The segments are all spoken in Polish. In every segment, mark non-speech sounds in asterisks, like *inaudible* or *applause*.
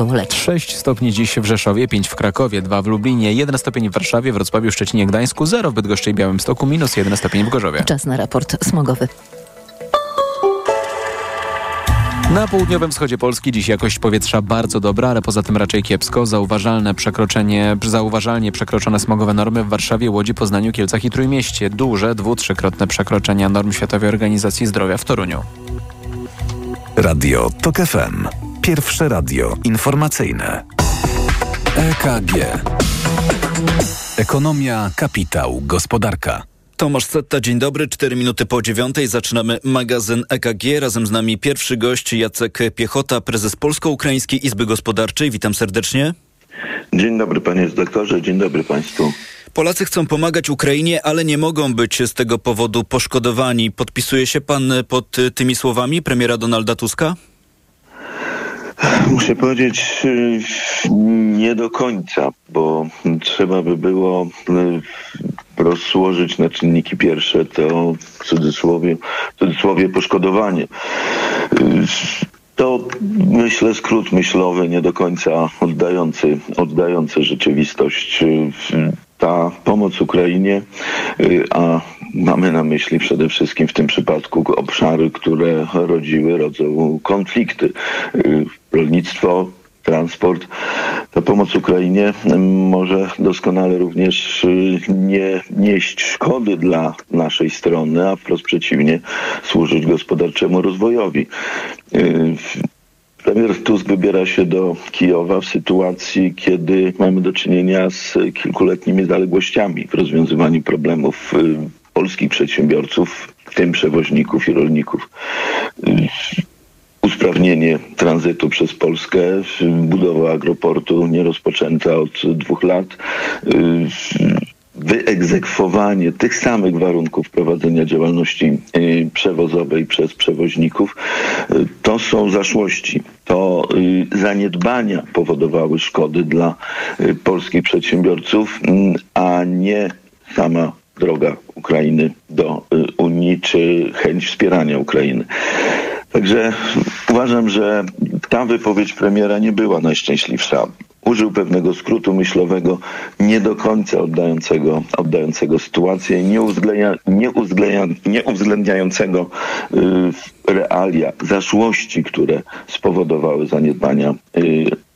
Gołoleci. 6 stopni dziś w Rzeszowie, 5 w Krakowie, 2 w Lublinie, 1 stopień w Warszawie, Wrocławiu, Szczecinie, Gdańsku, 0 w Bydgoszczy i Białymstoku, minus 1 stopień w Gorzowie. Czas na raport smogowy. Na południowym wschodzie Polski dziś jakość powietrza bardzo dobra, ale poza tym raczej kiepsko. Zauważalne przekroczenie, zauważalnie przekroczone smogowe normy w Warszawie, Łodzi, Poznaniu, Kielcach i Trójmieście. Duże, dwu, trzykrotne przekroczenia norm Światowej Organizacji Zdrowia w Toruniu. Radio TOK FM. Pierwsze radio informacyjne. EKG. Ekonomia, kapitał, gospodarka. Tomasz Setta, dzień dobry. Cztery minuty po dziewiątej zaczynamy magazyn EKG. Razem z nami pierwszy gość Jacek Piechota, prezes Polsko-Ukraińskiej Izby Gospodarczej. Witam serdecznie. Dzień dobry panie doktorze, dzień dobry państwu. Polacy chcą pomagać Ukrainie, ale nie mogą być z tego powodu poszkodowani. Podpisuje się pan pod tymi słowami premiera Donalda Tuska? Muszę powiedzieć y, nie do końca, bo trzeba by było y, rozłożyć na czynniki pierwsze to w cudzysłowie, w cudzysłowie poszkodowanie. Y, to myślę skrót myślowy, nie do końca oddający, oddający rzeczywistość. Ta pomoc Ukrainie, a mamy na myśli przede wszystkim w tym przypadku obszary, które rodziły, rodzą konflikty. Rolnictwo, transport. Ta pomoc Ukrainie może doskonale również nie nieść szkody dla naszej strony, a wprost przeciwnie, służyć gospodarczemu rozwojowi. Premier Tusk wybiera się do Kijowa w sytuacji, kiedy mamy do czynienia z kilkuletnimi zaległościami w rozwiązywaniu problemów polskich przedsiębiorców, w tym przewoźników i rolników. Usprawnienie tranzytu przez Polskę, budowa agroportu nie rozpoczęta od dwóch lat, wyegzekwowanie tych samych warunków prowadzenia działalności przewozowej przez przewoźników, to są zaszłości. To zaniedbania powodowały szkody dla polskich przedsiębiorców, a nie sama droga Ukrainy do Unii czy chęć wspierania Ukrainy. Także uważam, że ta wypowiedź premiera nie była najszczęśliwsza. Użył pewnego skrótu myślowego, nie do końca oddającego, oddającego sytuację, nie, uwzględnia, nie, uwzględnia, nie uwzględniającego y, realia, zaszłości, które spowodowały zaniedbania y,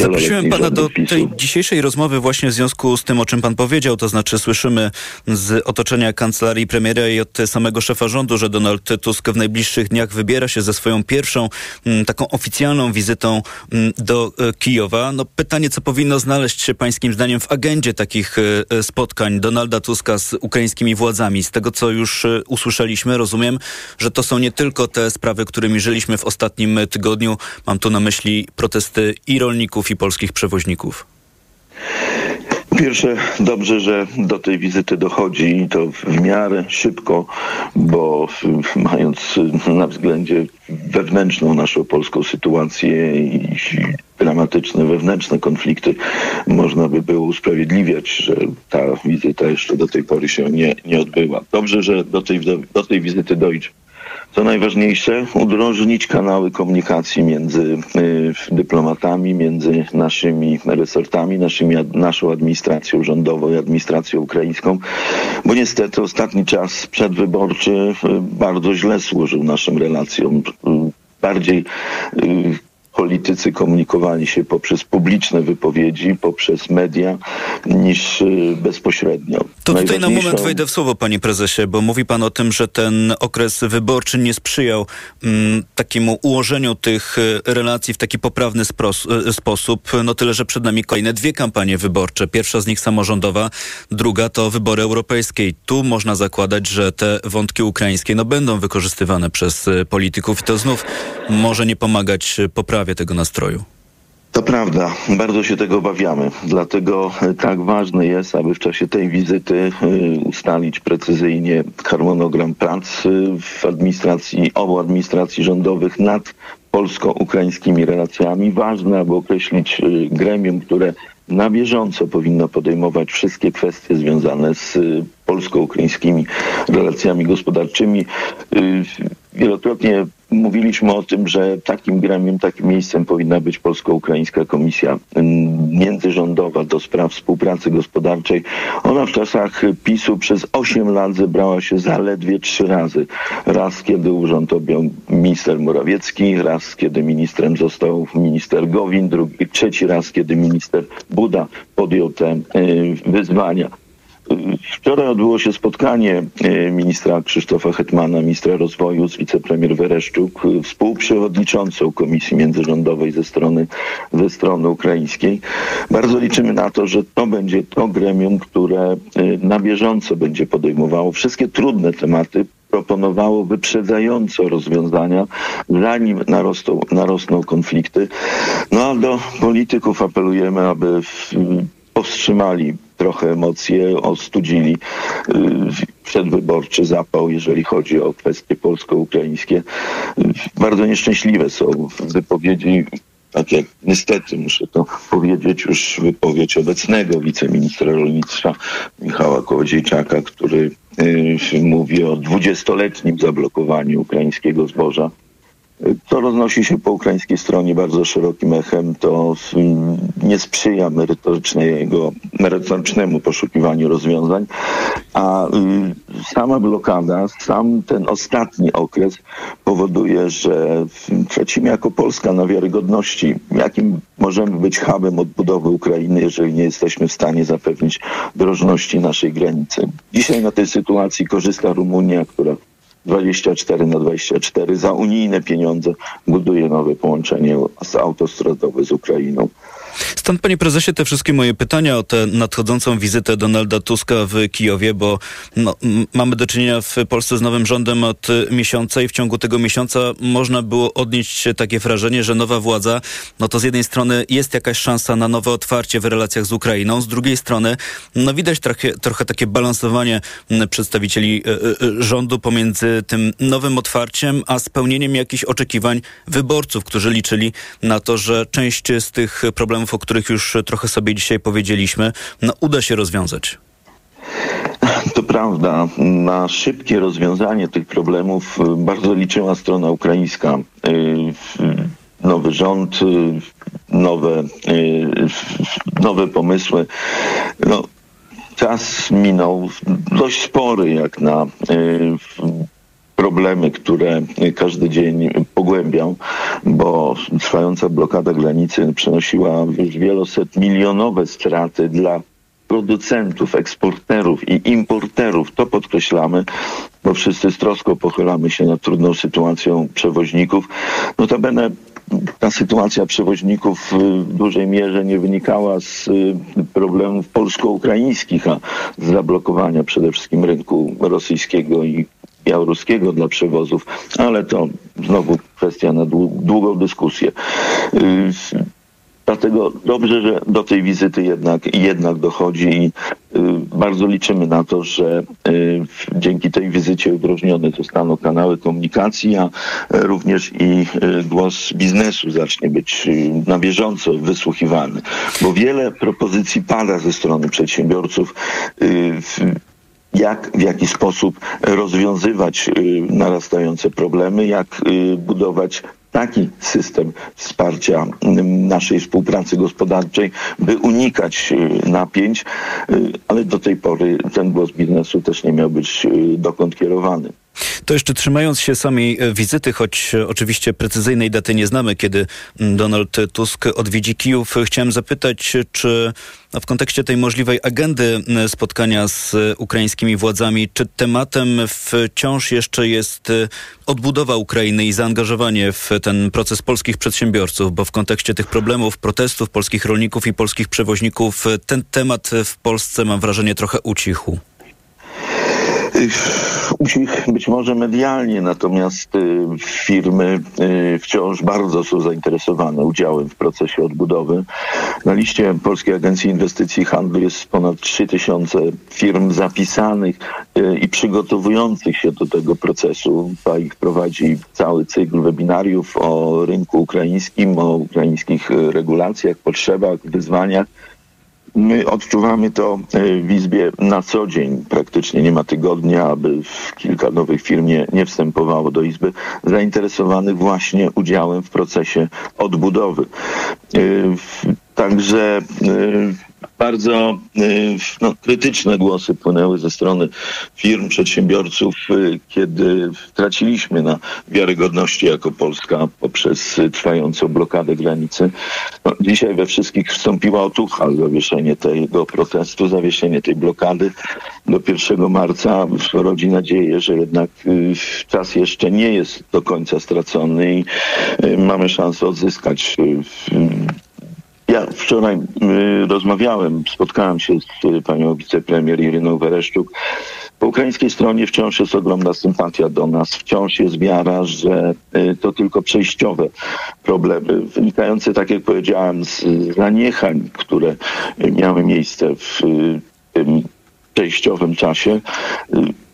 Zaprosiłem pana do tej dzisiejszej rozmowy właśnie w związku z tym, o czym pan powiedział, to znaczy słyszymy z otoczenia kancelarii premiera i od samego szefa rządu, że Donald Tusk w najbliższych dniach wybiera się ze swoją pierwszą m, taką oficjalną wizytą m, do e, Kijowa. No pytanie, co powinno znaleźć się pańskim zdaniem w agendzie takich e, spotkań Donalda Tuska z ukraińskimi władzami. Z tego, co już e, usłyszeliśmy, rozumiem, że to są nie tylko te sprawy, którymi żyliśmy w ostatnim tygodniu. Mam tu na myśli protesty i rolników, i polskich przewoźników? Pierwsze, dobrze, że do tej wizyty dochodzi i to w miarę szybko, bo mając na względzie wewnętrzną naszą polską sytuację i dramatyczne wewnętrzne konflikty, można by było usprawiedliwiać, że ta wizyta jeszcze do tej pory się nie, nie odbyła. Dobrze, że do tej, do tej wizyty dojdzie co najważniejsze, udrożnić kanały komunikacji między y, dyplomatami, między naszymi resortami, naszymi, naszą administracją rządową i administracją ukraińską, bo niestety ostatni czas przedwyborczy y, bardzo źle służył naszym relacjom. Y, bardziej politycy komunikowali się poprzez publiczne wypowiedzi, poprzez media, niż y, bezpośrednio. To tutaj na moment wejdę w słowo, panie prezesie, bo mówi pan o tym, że ten okres wyborczy nie sprzyjał mm, takiemu ułożeniu tych y, relacji w taki poprawny y, sposób. No tyle, że przed nami kolejne dwie kampanie wyborcze. Pierwsza z nich samorządowa, druga to wybory europejskie. I tu można zakładać, że te wątki ukraińskie no, będą wykorzystywane przez polityków i to znów może nie pomagać tego nastroju. To prawda, bardzo się tego obawiamy. Dlatego tak ważne jest, aby w czasie tej wizyty y, ustalić precyzyjnie harmonogram prac y, w administracji, obu administracji rządowych nad polsko-ukraińskimi relacjami. Ważne, aby określić gremium, które na bieżąco powinno podejmować wszystkie kwestie związane z polsko-ukraińskimi relacjami gospodarczymi. Wielokrotnie mówiliśmy o tym, że takim gremium, takim miejscem powinna być Polsko-Ukraińska Komisja Międzyrządowa do spraw współpracy gospodarczej. Ona w czasach PiSu przez 8 lat zebrała się zaledwie trzy razy. Raz, kiedy urząd objął minister Morawiecki, raz, kiedy ministrem został minister Gowin, drugi, trzeci raz, kiedy minister Buda podjął te y, wyzwania. Wczoraj odbyło się spotkanie e, ministra Krzysztofa Hetmana, ministra rozwoju z wicepremier Wereszczuk, współprzewodniczącą Komisji Międzyrządowej ze strony, ze strony ukraińskiej. Bardzo liczymy na to, że to będzie to gremium, które e, na bieżąco będzie podejmowało wszystkie trudne tematy, proponowało wyprzedzająco rozwiązania, zanim narosną, narosną konflikty. No a do polityków apelujemy, aby powstrzymali trochę emocje, ostudzili y, przedwyborczy zapał, jeżeli chodzi o kwestie polsko-ukraińskie. Bardzo nieszczęśliwe są wypowiedzi tak jak niestety muszę to powiedzieć, już wypowiedź obecnego wiceministra rolnictwa Michała Kołodziejczaka, który y, mówi o dwudziestoletnim zablokowaniu ukraińskiego zboża to roznosi się po ukraińskiej stronie bardzo szerokim echem. To nie sprzyja merytorycznemu poszukiwaniu rozwiązań, a y, sama blokada, sam ten ostatni okres powoduje, że tracimy jako Polska na wiarygodności. Jakim możemy być hubem odbudowy Ukrainy, jeżeli nie jesteśmy w stanie zapewnić drożności naszej granicy. Dzisiaj na tej sytuacji korzysta Rumunia, która 24 na 24 za unijne pieniądze buduje nowe połączenie autostradowe z Ukrainą. Stąd, panie prezesie, te wszystkie moje pytania o tę nadchodzącą wizytę Donalda Tuska w Kijowie, bo no, mamy do czynienia w Polsce z nowym rządem od miesiąca i w ciągu tego miesiąca można było odnieść takie wrażenie, że nowa władza, no to z jednej strony jest jakaś szansa na nowe otwarcie w relacjach z Ukrainą, z drugiej strony, no widać trochę, trochę takie balansowanie przedstawicieli e, e, rządu pomiędzy tym nowym otwarciem, a spełnieniem jakichś oczekiwań wyborców, którzy liczyli na to, że część z tych problemów problemów, o których już trochę sobie dzisiaj powiedzieliśmy, no, uda się rozwiązać. To prawda. Na szybkie rozwiązanie tych problemów y, bardzo liczyła strona ukraińska. Y, nowy rząd, y, nowe, nowe pomysły. No, czas minął dość spory jak na problemy, które każdy dzień pogłębiał, bo trwająca blokada granicy przynosiła już wieloset milionowe straty dla producentów, eksporterów i importerów. To podkreślamy, bo wszyscy z troską pochylamy się nad trudną sytuacją przewoźników. Notabene ta sytuacja przewoźników w dużej mierze nie wynikała z problemów polsko-ukraińskich, a z zablokowania przede wszystkim rynku rosyjskiego i białoruskiego dla przewozów, ale to znowu kwestia na długą dyskusję. Y, dlatego dobrze, że do tej wizyty jednak, jednak dochodzi i y, bardzo liczymy na to, że y, dzięki tej wizycie udrożnione zostaną kanały komunikacji, a również i głos biznesu zacznie być na bieżąco wysłuchiwany. Bo wiele propozycji pada ze strony przedsiębiorców jak, w jaki sposób rozwiązywać y, narastające problemy, jak y, budować taki system wsparcia mm, naszej współpracy gospodarczej, by unikać y, napięć, ale do tej pory ten głos biznesu też nie miał być dokąd kierowany. To jeszcze trzymając się samej e, wizyty, choć e, oczywiście precyzyjnej daty nie znamy, kiedy mm, Donald Tusk odwiedzi Kijów, chciałem zapytać, czy no, w kontekście tej możliwej agendy spotkania z ukraińskimi władzami, czy tematem wciąż jeszcze jest e, odbudowa Ukrainy i zaangażowanie w ten proces polskich przedsiębiorców, bo w kontekście tych problemów, protestów polskich rolników i polskich przewoźników ten temat w Polsce mam wrażenie trochę ucichł ucichł być może medialnie, natomiast y, firmy y, wciąż bardzo są zainteresowane udziałem w procesie odbudowy. Na liście Polskiej Agencji Inwestycji i Handlu jest ponad 3000 firm zapisanych y, i przygotowujących się do tego procesu. ich prowadzi cały cykl webinariów o rynku ukraińskim, o ukraińskich regulacjach, potrzebach, wyzwaniach My odczuwamy to e, w Izbie na co dzień. Praktycznie nie ma tygodnia, aby kilka nowych firm nie, nie wstępowało do Izby zainteresowanych właśnie udziałem w procesie odbudowy. E, także bardzo y, no, krytyczne głosy płynęły ze strony firm, przedsiębiorców, y, kiedy traciliśmy na wiarygodności jako Polska poprzez trwającą blokadę granicy. No, dzisiaj we wszystkich wstąpiła otucha, zawieszenie tego protestu, zawieszenie tej blokady do 1 marca rodzi nadzieję, że jednak y, czas jeszcze nie jest do końca stracony i mamy szansę odzyskać ja wczoraj y, rozmawiałem, spotkałem się z y, panią wicepremier Iryną Wereszczuk. Po ukraińskiej stronie wciąż jest ogromna sympatia do nas, wciąż jest wiara, że y, to tylko przejściowe problemy, wynikające, tak jak powiedziałem, z zaniechań, które miały miejsce w tym przejściowym czasie.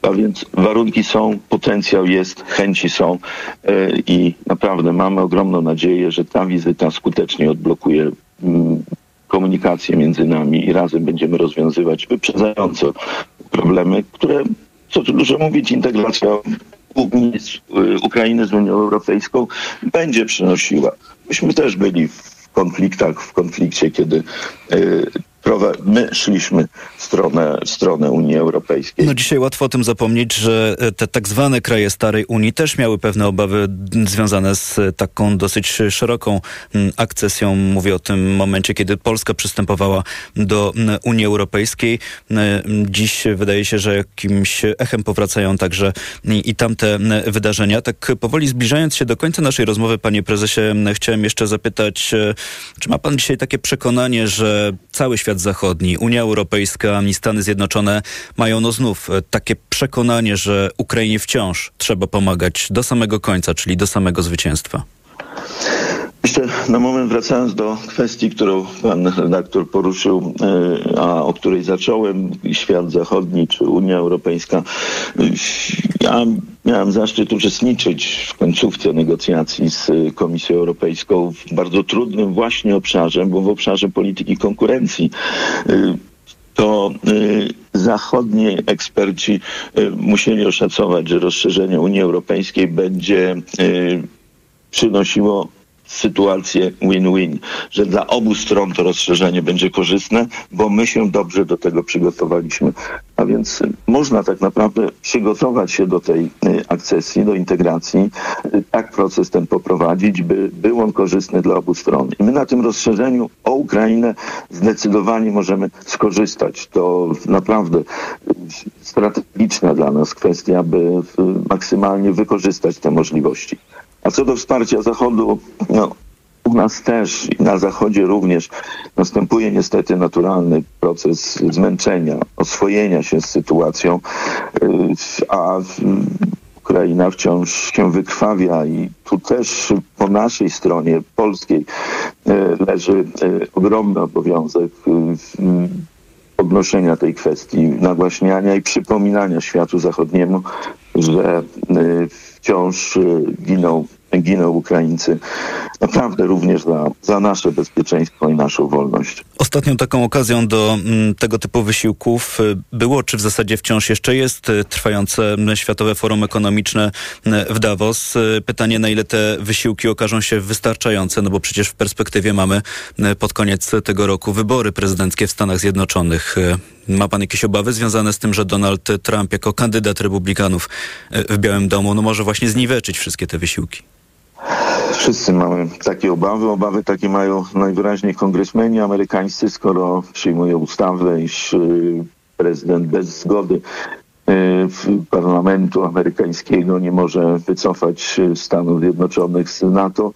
A więc warunki są, potencjał jest, chęci są i naprawdę mamy ogromną nadzieję, że ta wizyta skutecznie odblokuje komunikację między nami i razem będziemy rozwiązywać wyprzedzająco problemy, które, co tu dużo mówić, integracja Ukrainy z Unią Europejską będzie przynosiła. Myśmy też byli w konfliktach, w konflikcie, kiedy y, my szliśmy w stronę, w stronę Unii Europejskiej. No dzisiaj łatwo o tym zapomnieć, że e, te tak zwane kraje starej Unii też miały pewne obawy związane z taką dosyć szeroką akcesją. Mówię o tym momencie, kiedy Polska przystępowała do Unii Europejskiej. Dziś wydaje się, że jakimś echem powracają także i tamte wydarzenia. Tak powoli zbliżając się do końca naszej rozmowy, panie prezesie, chciałem jeszcze zapytać, e, czy ma pan dzisiaj takie przekonanie, że cały świat zachodni, Unia Europejska i Stany Zjednoczone mają no znów e, takie przekonanie, że Ukrainie wciąż trzeba pomagać do samego końca, czyli do samego zwycięstwa. Jeszcze na moment wracając do kwestii, którą pan redaktor poruszył, e, a o której zacząłem, świat zachodni czy Unia Europejska. Ja miałem zaszczyt uczestniczyć w końcówce negocjacji z Komisją Europejską w bardzo trudnym właśnie obszarze, bo w obszarze polityki konkurencji e, to e, zachodni eksperci musieli oszacować, że rozszerzenie Unii Europejskiej będzie przynosiło sytuację win-win, że dla obu stron to rozszerzenie będzie korzystne, bo my się dobrze do tego przygotowaliśmy. A więc można tak naprawdę przygotować się do tej y, akcesji, do integracji, y, tak proces ten poprowadzić, by był on korzystny dla obu stron. I my na tym rozszerzeniu o Ukrainę zdecydowanie możemy skorzystać. To naprawdę y, strategiczna dla nas kwestia, by maksymalnie wykorzystać te możliwości. A co do wsparcia Zachodu, no, u nas też i na Zachodzie również następuje niestety naturalny proces zmęczenia, oswojenia się z sytuacją, y, a Ukraina wciąż się wykrwawia i tu też po naszej stronie polskiej y, leży y, ogromny obowiązek podnoszenia tej kwestii, nagłaśniania i przypominania światu zachodniemu, że wciąż giną giną Ukraińcy. Naprawdę również za, za nasze bezpieczeństwo i naszą wolność. Ostatnią taką okazją do mm, tego typu wysiłków y, było, czy w zasadzie wciąż jeszcze jest, y, trwające Światowe Forum Ekonomiczne y, w Davos. Pytanie, na ile te wysiłki okażą się wystarczające, no bo przecież w perspektywie mamy pod koniec tego roku wybory prezydenckie w Stanach Zjednoczonych. Ma pan jakieś obawy związane z tym, że Donald Trump jako kandydat republikanów w Białym Domu no może właśnie zniweczyć wszystkie te wysiłki? Wszyscy mamy takie obawy. Obawy takie mają najwyraźniej kongresmeni amerykańscy, skoro przyjmują ustawę, iż y, prezydent bez zgody y, parlamentu amerykańskiego nie może wycofać Stanów Zjednoczonych z NATO.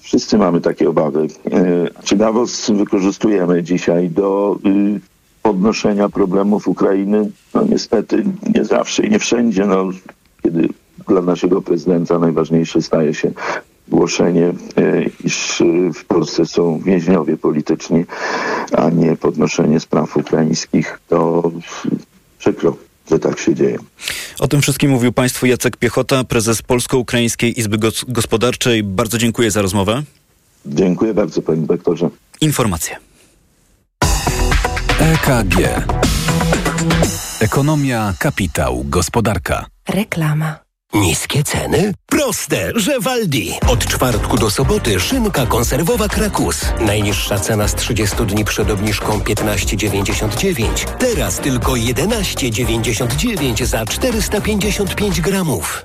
Wszyscy mamy takie obawy. Y, czy Davos wykorzystujemy dzisiaj do podnoszenia problemów Ukrainy? No niestety nie zawsze i nie wszędzie. No, kiedy dla naszego prezydenta najważniejsze staje się głoszenie, e, iż e, w Polsce są więźniowie polityczni, a nie podnoszenie spraw ukraińskich, to przykro że tak się dzieje. O tym wszystkim mówił Państwu Jacek Piechota, prezes Polsko-Ukraińskiej Izby Gospodarczej. Bardzo dziękuję za rozmowę. Dziękuję bardzo, panie doktorze. Informacje. EKG. Ekonomia, kapitał, gospodarka. Reklama. Niskie ceny? Proste, że Waldi. Od czwartku do soboty szynka konserwowa Krakus. Najniższa cena z 30 dni przed obniżką 15,99. Teraz tylko 11,99 za 455 gramów.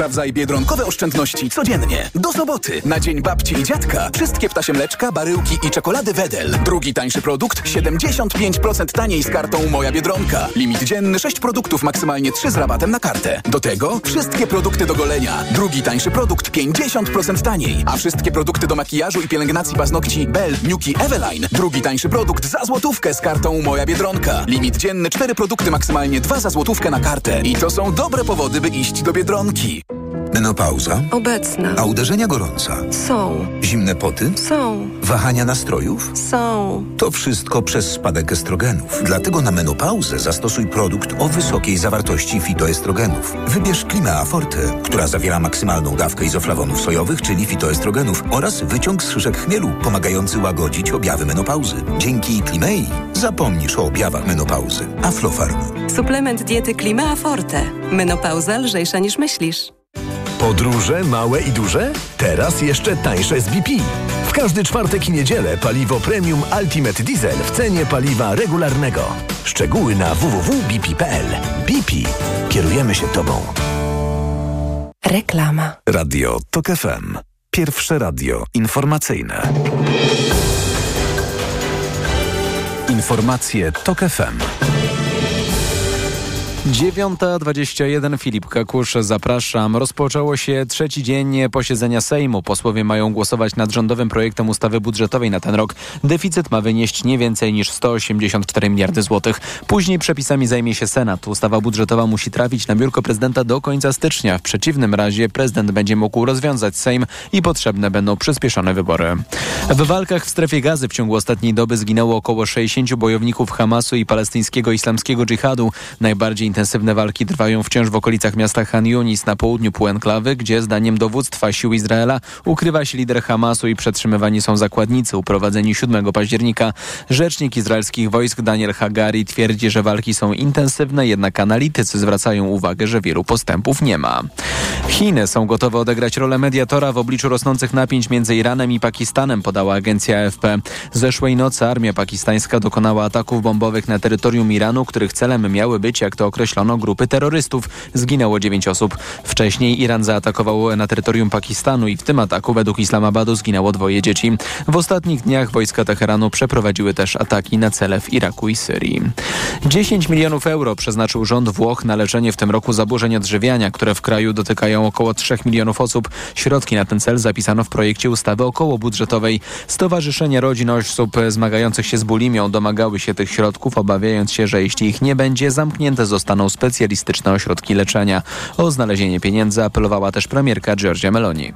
Sprawdzaj biedronkowe oszczędności codziennie. Do soboty. Na dzień babci i dziadka. Wszystkie ptasie mleczka, baryłki i czekolady Wedel. Drugi tańszy produkt 75% taniej z kartą Moja Biedronka. Limit dzienny 6 produktów, maksymalnie 3 z rabatem na kartę. Do tego wszystkie produkty do golenia. Drugi tańszy produkt 50% taniej. A wszystkie produkty do makijażu i pielęgnacji paznokci Bell, Nuki, Eveline. Drugi tańszy produkt za złotówkę z kartą Moja Biedronka. Limit dzienny 4 produkty, maksymalnie 2 za złotówkę na kartę. I to są dobre powody, by iść do Biedronki. Menopauza? Obecna. A uderzenia gorąca? Są. Zimne poty? Są. Wahania nastrojów? Są. To wszystko przez spadek estrogenów. Dlatego na menopauzę zastosuj produkt o wysokiej zawartości fitoestrogenów. Wybierz Klimea Forte, która zawiera maksymalną dawkę izoflawonów sojowych, czyli fitoestrogenów oraz wyciąg z szyszek chmielu, pomagający łagodzić objawy menopauzy. Dzięki Klimei zapomnisz o objawach menopauzy. Aflofarm. Suplement diety Klimea Forte. Menopauza lżejsza niż myślisz. Podróże małe i duże? Teraz jeszcze tańsze z BP. W każdy czwartek i niedzielę paliwo premium Ultimate Diesel w cenie paliwa regularnego. Szczegóły na www.bp.pl. BP. Kierujemy się Tobą. Reklama. Radio TOK FM. Pierwsze radio informacyjne. Informacje TOK FM. 9.21 Filip Kakusz, zapraszam. Rozpoczęło się trzeci dzień posiedzenia Sejmu. Posłowie mają głosować nad rządowym projektem ustawy budżetowej na ten rok. Deficyt ma wynieść nie więcej niż 184 miliardy złotych. Później przepisami zajmie się Senat. Ustawa budżetowa musi trafić na biurko prezydenta do końca stycznia. W przeciwnym razie prezydent będzie mógł rozwiązać Sejm i potrzebne będą przyspieszone wybory. W walkach w strefie gazy w ciągu ostatniej doby zginęło około 60 bojowników Hamasu i palestyńskiego islamskiego dżihadu. Najbardziej intensywne walki trwają wciąż w okolicach miasta Han Yunis na południu półenklawy, gdzie zdaniem dowództwa sił Izraela ukrywa się lider Hamasu i przetrzymywani są zakładnicy uprowadzeni 7 października. Rzecznik izraelskich wojsk Daniel Hagari twierdzi, że walki są intensywne, jednak analitycy zwracają uwagę, że wielu postępów nie ma. Chiny są gotowe odegrać rolę mediatora w obliczu rosnących napięć między Iranem i Pakistanem, podała agencja AFP. Zeszłej nocy armia pakistańska dokonała ataków bombowych na terytorium Iranu, których celem miały być, jak to określono, grupy terrorystów. Zginęło dziewięć osób. Wcześniej Iran zaatakował na terytorium Pakistanu i w tym ataku według Islamabadu zginęło dwoje dzieci. W ostatnich dniach wojska Teheranu przeprowadziły też ataki na cele w Iraku i Syrii. 10 milionów euro przeznaczył rząd Włoch na leczenie w tym roku zaburzeń odżywiania, które w kraju dotykają około 3 milionów osób. Środki na ten cel zapisano w projekcie ustawy okołobudżetowej. Stowarzyszenie Rodzin Osób zmagających się z bulimią domagały się tych środków, obawiając się, że jeśli ich nie będzie, zamknięte zostaną specjalistyczne ośrodki leczenia. O znalezienie pieniędzy apelowała też premierka Giorgia Meloni.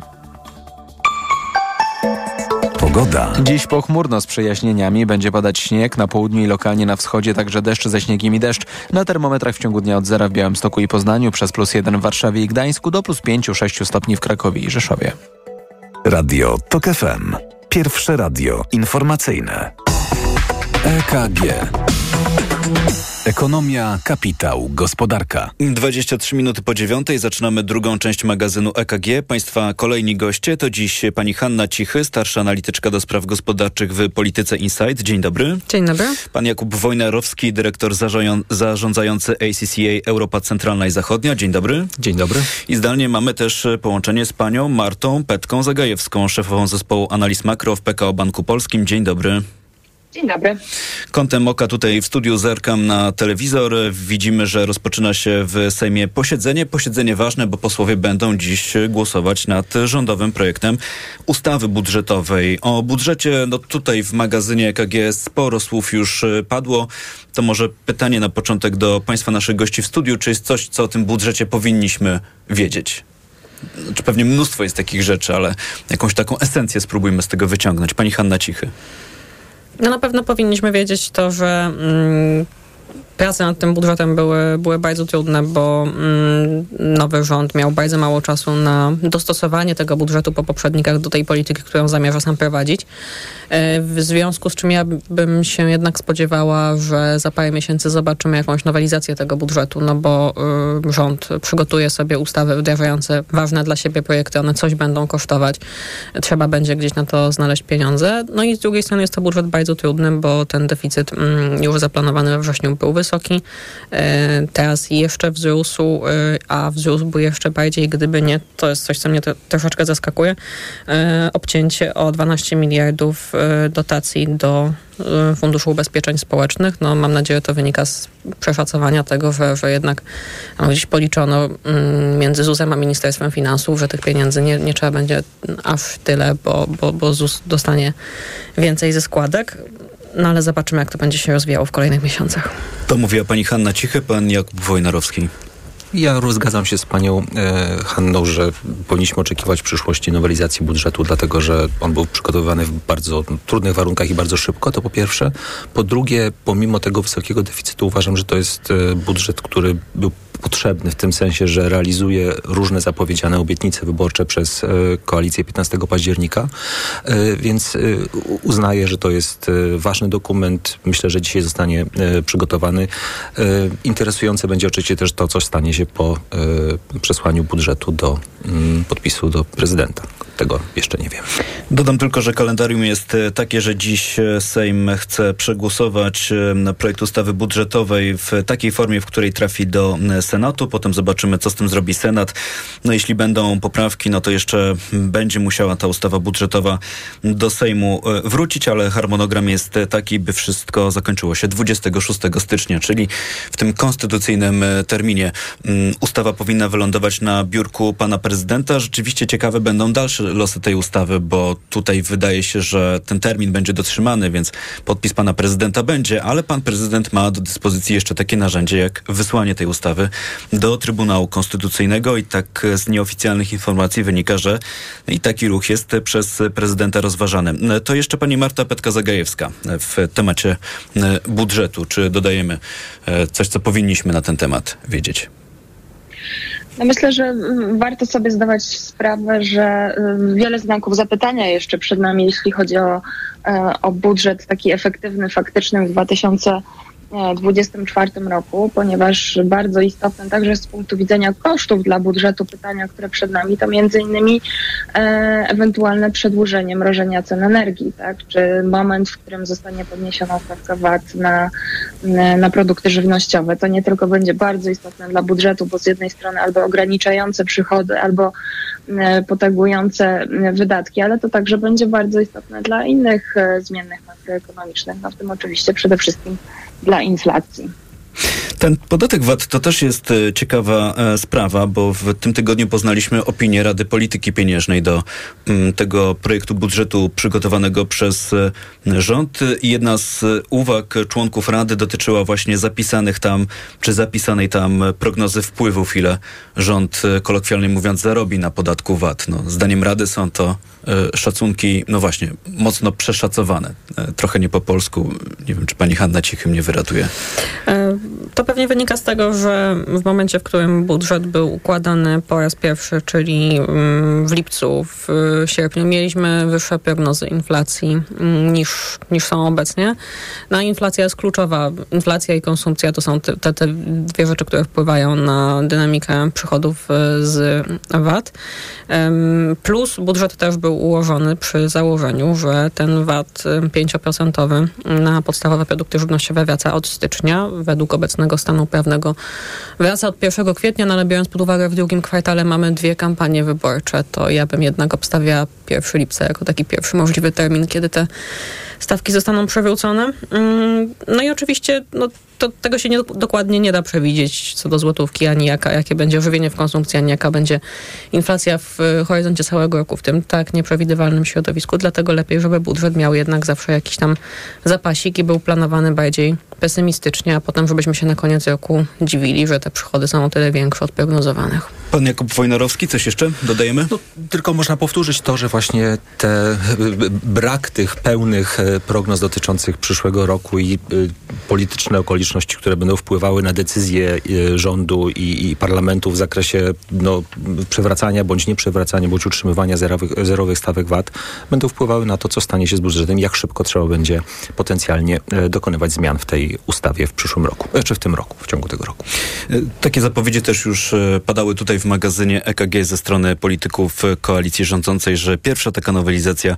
Pogoda. Dziś pochmurno z przejaśnieniami. Będzie padać śnieg na południu i lokalnie na wschodzie, także deszcz ze śniegiem i deszcz. Na termometrach w ciągu dnia od zera w Białymstoku i Poznaniu, przez plus 1 w Warszawie i Gdańsku, do plus 5-6 stopni w Krakowie i Rzeszowie. Radio TOK FM. Pierwsze radio informacyjne. EKG. Ekonomia, kapitał, gospodarka. 23 minuty po dziewiątej zaczynamy drugą część magazynu EKG. Państwa kolejni goście to dziś pani Hanna Cichy, starsza analityczka do spraw gospodarczych w Polityce Insight. Dzień dobry. Dzień dobry. Pan Jakub Wojnarowski, dyrektor zarządzający ACCA Europa Centralna i Zachodnia. Dzień dobry. Dzień dobry. I zdalnie mamy też połączenie z panią Martą Petką Zagajewską, szefową zespołu analiz makro w PKO Banku Polskim. Dzień dobry. Dzień dobry. Kątem oka tutaj w studiu zerkam na telewizor. Widzimy, że rozpoczyna się w Sejmie posiedzenie. Posiedzenie ważne, bo posłowie będą dziś głosować nad rządowym projektem ustawy budżetowej. O budżecie, no tutaj w magazynie EKG sporo słów już padło. To może pytanie na początek do Państwa naszych gości w studiu. Czy jest coś, co o tym budżecie powinniśmy wiedzieć? Znaczy pewnie mnóstwo jest takich rzeczy, ale jakąś taką esencję spróbujmy z tego wyciągnąć. Pani Hanna Cichy. No na pewno powinniśmy wiedzieć to, że mm, prace nad tym budżetem były, były bardzo trudne, bo mm, nowy rząd miał bardzo mało czasu na dostosowanie tego budżetu po poprzednikach do tej polityki, którą zamierza sam prowadzić. E, w związku z czym ja bym się jednak spodziewała, że za parę miesięcy zobaczymy jakąś nowelizację tego budżetu, no bo y, rząd przygotuje sobie ustawy wdrażające ważne dla siebie projekty, one coś będą kosztować. Trzeba będzie gdzieś na to znaleźć pieniądze. No i z drugiej strony jest to budżet bardzo trudny, bo ten deficyt mm, już zaplanowany we wrześniu był wysoki. E, teraz jeszcze wzrósł, e, a wzrósłby jeszcze bardziej, gdyby nie, to jest coś, co mnie troszeczkę zaskakuje, obcięcie o 12 miliardów dotacji do Funduszu Ubezpieczeń Społecznych. No, mam nadzieję, to wynika z przeszacowania tego, że, że jednak no, gdzieś policzono mm, między ZUS-em a Ministerstwem Finansów, że tych pieniędzy nie, nie trzeba będzie aż tyle, bo, bo, bo ZUS dostanie więcej ze składek. No ale zobaczymy, jak to będzie się rozwijało w kolejnych miesiącach. To mówiła pani Hanna Cichy, pan Jakub Wojnarowski. Ja zgadzam się z panią e, Hanną, że powinniśmy oczekiwać w przyszłości nowelizacji budżetu, dlatego że on był przygotowywany w bardzo trudnych warunkach i bardzo szybko, to po pierwsze. Po drugie, pomimo tego wysokiego deficytu uważam, że to jest e, budżet, który był potrzebny w tym sensie, że realizuje różne zapowiedziane obietnice wyborcze przez e, koalicję 15 października, e, więc e, uznaję, że to jest ważny dokument. Myślę, że dzisiaj zostanie przygotowany. Interesujące będzie oczywiście też to, co stanie się po przesłaniu budżetu do mm, podpisu do prezydenta. Tego jeszcze nie wiem. Dodam tylko, że kalendarium jest takie, że dziś Sejm chce przegłosować projekt ustawy budżetowej w takiej formie, w której trafi do Senatu. Potem zobaczymy, co z tym zrobi Senat. No jeśli będą poprawki, no to jeszcze będzie musiała ta ustawa budżetowa do Sejmu e, wrócić, ale harmonogram jest taki, by wszystko zakończyło się 26 stycznia, czyli w tym konstytucyjnym e, terminie. Mm, ustawa powinna wylądować na biurku pana prezydenta. Rzeczywiście ciekawe będą dalsze losy tej ustawy, bo tutaj wydaje się, że ten termin będzie dotrzymany, więc podpis pana prezydenta będzie, ale pan prezydent ma do dyspozycji jeszcze takie narzędzie jak wysłanie tej ustawy do Trybunału Konstytucyjnego i tak z nieoficjalnych informacji wynika, że i taki ruch jest przez prezydenta rozważany. To jeszcze pani Marta Petka-Zagajewska w temacie budżetu. Czy dodajemy e, coś, co powinniśmy na ten temat wiedzieć? No myślę, że warto sobie zdawać sprawę, że y, wiele znaków zapytania jeszcze przed nami, jeśli chodzi o, e, o budżet taki efektywny, faktyczny w 2020 2024 roku, ponieważ bardzo istotne także z punktu widzenia kosztów dla budżetu pytania, które przed nami, to między innymi e, ewentualne przedłużenie mrożenia cen energii, tak? czy moment, w którym zostanie podniesiona stawka VAT na, na produkty żywnościowe. To nie tylko będzie bardzo istotne dla budżetu, bo z jednej strony albo ograniczające przychody, albo e, potagujące wydatki, ale to także będzie bardzo istotne dla innych e, zmiennych makroekonomicznych, no w tym oczywiście przede wszystkim dla inflacji. Ten podatek VAT to też jest e, ciekawa e, sprawa, bo w tym tygodniu poznaliśmy opinię Rady Polityki Pieniężnej do mm, tego projektu budżetu przygotowanego przez e, rząd. Jedna z uwag członków Rady dotyczyła właśnie zapisanych tam, czy zapisanej tam prognozy wpływów, ile rząd, kolokwialnie mówiąc, zarobi na podatku VAT. No, zdaniem Rady są to szacunki, no właśnie, mocno przeszacowane. Trochę nie po polsku. Nie wiem, czy pani Hanna Cichy mnie wyratuje. To pewnie wynika z tego, że w momencie, w którym budżet był układany po raz pierwszy, czyli mm, w lipcu, w sierpniu, mieliśmy wyższe prognozy inflacji mm, niż, niż są obecnie. No inflacja jest kluczowa. Inflacja i konsumpcja to są te, te dwie rzeczy, które wpływają na dynamikę przychodów y, z VAT. Plus budżet też był ułożony przy założeniu, że ten VAT 5% na podstawowe produkty żywnościowe wraca od stycznia według obecnego nowego stanu prawnego wraca od 1 kwietnia, no ale biorąc pod uwagę w drugim kwartale mamy dwie kampanie wyborcze, to ja bym jednak obstawiała 1 lipca jako taki pierwszy możliwy termin, kiedy te stawki zostaną przewrócone. Mm, no i oczywiście no, to, tego się nie, dokładnie nie da przewidzieć co do złotówki, ani jaka, jakie będzie ożywienie w konsumpcji, ani jaka będzie inflacja w horyzoncie całego roku, w tym tak nieprzewidywalnym środowisku. Dlatego lepiej, żeby budżet miał jednak zawsze jakiś tam zapasik i był planowany bardziej pesymistycznie, a potem żebyśmy się na koniec roku dziwili, że te przychody są o tyle większe od prognozowanych. Pan Jakub Wojnarowski, coś jeszcze dodajemy? No, tylko można powtórzyć to, że właśnie te brak tych pełnych e, prognoz dotyczących przyszłego roku i y, polityczne okoliczności, które będą wpływały na decyzje y, rządu i, i, parlamentu w zakresie no, przewracania bądź nieprzewracania, bądź utrzymywania zerowych, zerowych stawek VAT, będą wpływały na to, co stanie się z budżetem, jak szybko trzeba będzie potencjalnie y, dokonywać zmian w tej ustawie w przyszłym roku, czy w tym roku, w ciągu tego roku. Takie zapowiedzi też już padały tutaj w magazynie EKG ze strony polityków koalicji rządzącej, że pierwsza taka nowelizacja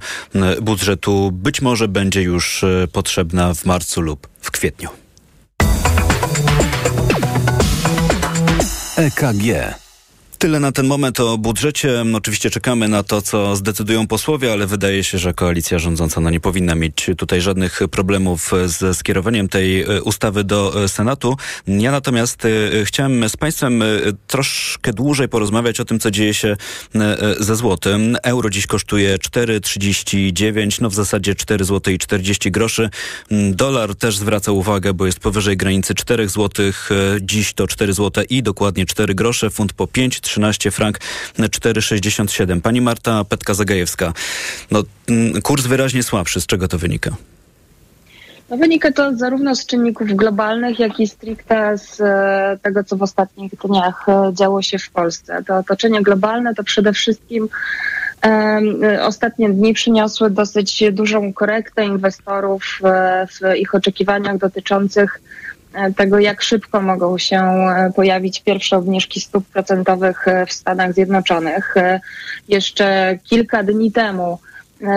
budżetu być może będzie już e, potrzebna w marcu lub w kwietniu. EKG. Tyle na ten moment o budżecie. Oczywiście czekamy na to, co zdecydują posłowie, ale wydaje się, że koalicja rządząca no, nie powinna mieć tutaj żadnych problemów ze skierowaniem tej e, ustawy do e, Senatu. Ja natomiast e, chciałem z Państwem troszkę dłużej porozmawiać o tym, co dzieje się ze złotym. Euro dziś kosztuje 4,39, no w zasadzie 4 zł i 40 groszy. Mm, dolar też zwraca uwagę, bo jest powyżej granicy 4 zł. Dziś to 4 zł i dokładnie 4 grosze. Funt po 5 13 frank 4,67. Pani Marta Petka-Zagajewska, no, mm, kurs wyraźnie słabszy. Z czego to wynika? No wynika to zarówno z czynników globalnych, jak i stricte z e, tego, co w ostatnich dniach e, działo się w Polsce. To otoczenie globalne to przede wszystkim e, ostatnie dni przyniosły dosyć dużą korektę inwestorów w ich oczekiwaniach dotyczących tego, jak szybko mogą się e, pojawić pierwsze obniżki stóp procentowych e, w Stanach Zjednoczonych. Jeszcze kilka dni temu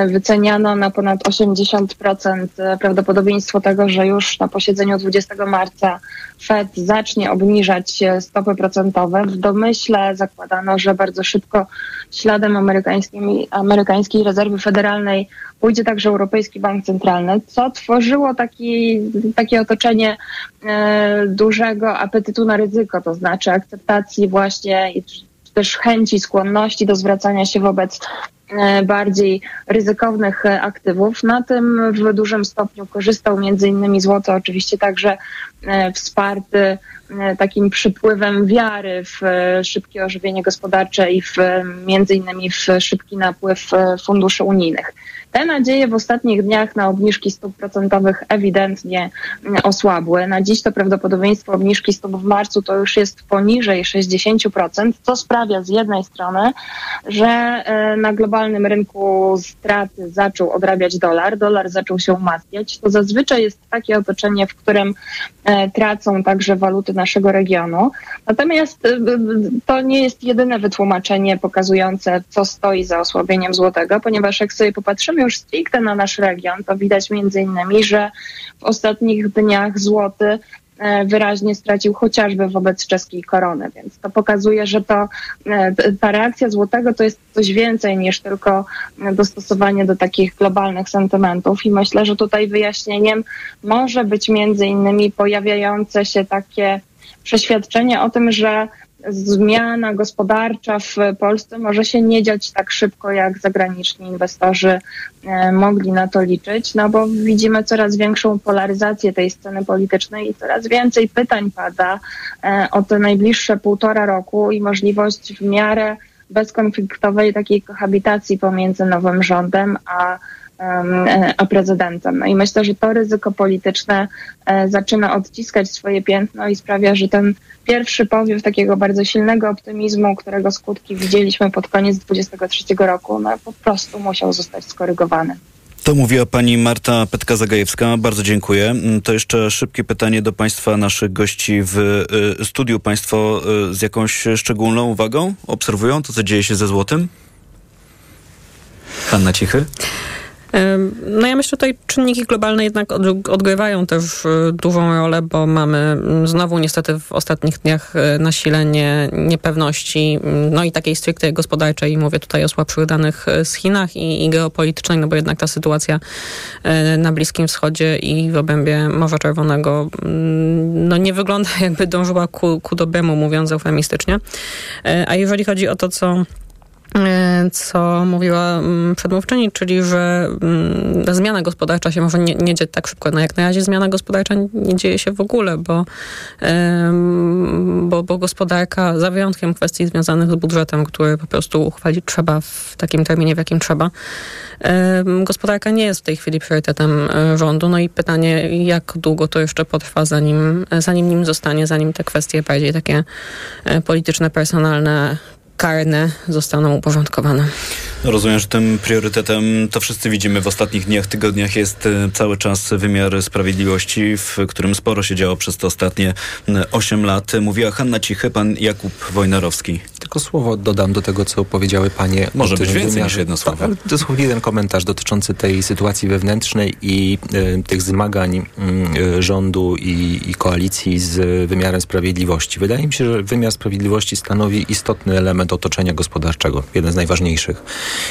wyceniano na ponad 80% prawdopodobieństwo tego, że już na posiedzeniu 20 marca Fed zacznie obniżać stopy procentowe. W domyśle zakładano, że bardzo szybko śladem amerykańskiej rezerwy federalnej pójdzie także Europejski Bank Centralny, co tworzyło taki, takie otoczenie e, dużego apetytu na ryzyko, to znaczy akceptacji właśnie też chęci, skłonności do zwracania się wobec e, bardziej ryzykownych aktywów. Na tym w dużym stopniu korzystał między innymi złoto, oczywiście także e, wsparty takim przypływem wiary w szybkie ożywienie gospodarcze i w, między innymi w szybki napływ funduszy unijnych. Te nadzieje w ostatnich dniach na obniżki stóp procentowych ewidentnie osłabły. Na dziś to prawdopodobieństwo obniżki stóp w marcu to już jest poniżej 60%, co sprawia z jednej strony, że e, na globalnym rynku straty zaczął odrabiać dolar, dolar zaczął się umacniać. To zazwyczaj jest takie otoczenie, w którym e, tracą także waluty naszego regionu. Natomiast e, to nie jest jedyne wytłumaczenie pokazujące, co stoi za osłabieniem złotego, ponieważ jak sobie popatrzymy już stricte na nasz region, to widać między innymi, że w ostatnich dniach złoty e, wyraźnie stracił chociażby wobec czeskiej korony, więc to pokazuje, że to e, ta reakcja złotego to jest coś więcej niż tylko dostosowanie do takich globalnych sentymentów. I myślę, że tutaj wyjaśnieniem może być między innymi pojawiające się takie przeświadczenie o tym, że zmiana gospodarcza w Polsce może się nie dziać tak szybko, jak zagraniczni inwestorzy e, mogli na to liczyć, no bo widzimy coraz większą polaryzację tej sceny politycznej i coraz więcej pytań pada e, o te najbliższe półtora roku i możliwość w miarę bezkonfliktowej takiej kohabitacji pomiędzy nowym rządem a a prezydentem. No i myślę, że to ryzyko polityczne e, zaczyna odciskać swoje piętno i sprawia, że ten pierwszy powiew takiego bardzo silnego optymizmu, którego skutki widzieliśmy pod koniec 2023 roku, no po prostu musiał zostać skorygowany. To mówiła pani Marta Petka-Zagajewska. Bardzo dziękuję. Mm, to jeszcze szybkie pytanie do państwa, naszych gości w y, studiu. Państwo y, z jakąś szczególną uwagą obserwują to, co dzieje się ze złotem? Hanna Cichy? No ja myślę, że tutaj czynniki globalne jednak odgrywają też e, dużą rolę, bo mamy mm, znowu niestety w ostatnich dniach e, nasilenie niepewności, mm, no i takiej stricte gospodarczej, mówię tutaj o słabszych danych e, z Chinach i, i geopolitycznej, no bo jednak ta sytuacja na Bliskim Wschodzie i w obrębie Morza Czerwonego mm, no nie wygląda *laughs* jakby dążyła ku, ku dobremu, mówiąc eufemistycznie. A jeżeli chodzi o to, co co mówiła mm, przedmówczyni, czyli że mm, zmiana gospodarcza się może nie, nie tak szybko. No jak na razie zmiana gospodarcza nie dzieje się w ogóle, bo, bo, bo gospodarka, za wyjątkiem kwestii związanych z budżetem, który po prostu uchwalić trzeba w takim terminie, w jakim trzeba, gospodarka nie jest w tej chwili priorytetem e, rządu. No i pytanie, jak długo to jeszcze potrwa, zanim, zanim nim zostanie, zanim te kwestie bardziej takie e, polityczne, personalne karne zostaną uporządkowane. Rozumiem, że tym priorytetem, to wszyscy widzimy w ostatnich dniach, tygodniach, jest e, cały czas wymiar sprawiedliwości, w którym sporo się działo przez te ostatnie 8 lat. Mówiła Hanna Cichy, pan Jakub Wojnarowski. Tylko słowo dodam do tego, co powiedziały panie. Może być więcej wymiarze. niż jedno słowo. Tak, dosłownie jeden komentarz dotyczący tej sytuacji wewnętrznej i y, tych zmagań y, rządu i, i koalicji z wymiarem sprawiedliwości. Wydaje mi się, że wymiar sprawiedliwości stanowi istotny element otoczenia gospodarczego, jeden z najważniejszych.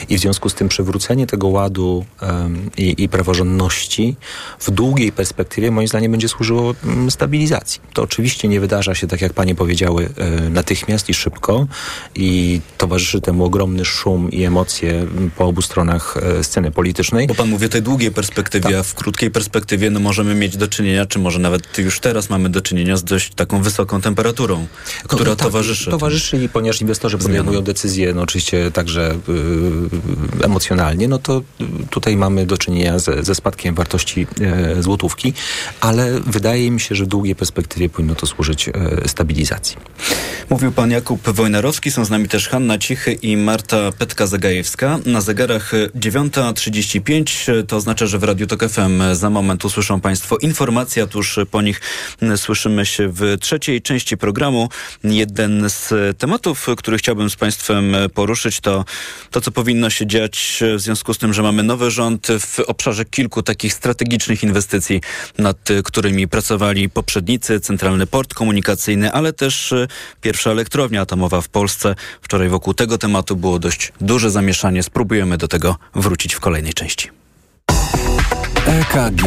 I w związku z tym przywrócenie tego ładu um, i, i praworządności w długiej perspektywie moim zdaniem będzie służyło um, stabilizacji. To oczywiście nie wydarza się, tak jak panie powiedziały, e, natychmiast i szybko i towarzyszy temu ogromny szum i emocje po obu stronach e, sceny politycznej. Bo pan mówi o tej długiej perspektywie, tak. a w krótkiej perspektywie no, możemy mieć do czynienia, czy może nawet już teraz mamy do czynienia z dość taką wysoką temperaturą, która no, tak, towarzyszy. Towarzyszy i ponieważ inwestorzy podejmują decyzje, no oczywiście także y, emocjonalnie, no to tutaj mamy do czynienia ze, ze spadkiem wartości y, złotówki, ale wydaje mi się, że w długiej perspektywie powinno to służyć y, stabilizacji. Mówił pan Jakub Wojnarowski, są z nami też Hanna Cichy i Marta Petka-Zagajewska. Na zegarach 9.35, to oznacza, że w Radiu Tok FM za moment usłyszą państwo informacje, a tuż po nich słyszymy się w trzeciej części programu. Jeden z tematów, który chciałbym z państwem poruszyć, to to, co powinno się dziać w związku z tym, że mamy nowy rząd w obszarze kilku takich strategicznych inwestycji, nad którymi pracowali poprzednicy, Centralny Port Komunikacyjny, ale też pierwsza elektrownia atomowa w Polsce. Wczoraj wokół tego tematu było dość duże zamieszanie. Spróbujemy do tego wrócić w kolejnej części. EKG.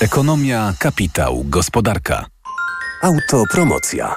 Ekonomia, kapitał, gospodarka. Autopromocja.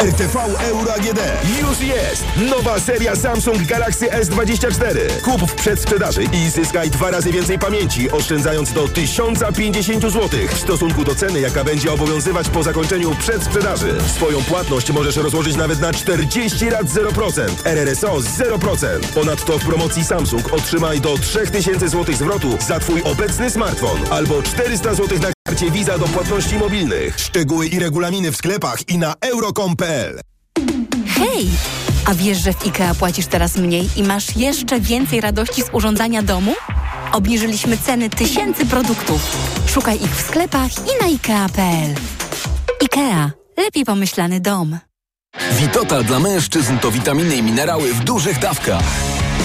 RTV Euro AGD. Już jest! Nowa seria Samsung Galaxy S24. Kup w przedsprzedaży i zyskaj dwa razy więcej pamięci, oszczędzając do 1050 zł w stosunku do ceny, jaka będzie obowiązywać po zakończeniu przedsprzedaży. Swoją płatność możesz rozłożyć nawet na 40 lat 0%. RRSO 0%. Ponadto w promocji Samsung otrzymaj do 3000 zł zwrotu za Twój obecny smartfon albo 400 zł na karcie Visa do płatności mobilnych. Szczegóły i regulaminy w sklepach i na euro.com.pl Hej! A wiesz, że w IKEA płacisz teraz mniej i masz jeszcze więcej radości z urządzania domu? Obniżyliśmy ceny tysięcy produktów. Szukaj ich w sklepach i na IKEA.pl. IKEA. Lepiej pomyślany dom. Witotal dla mężczyzn to witaminy i minerały w dużych dawkach.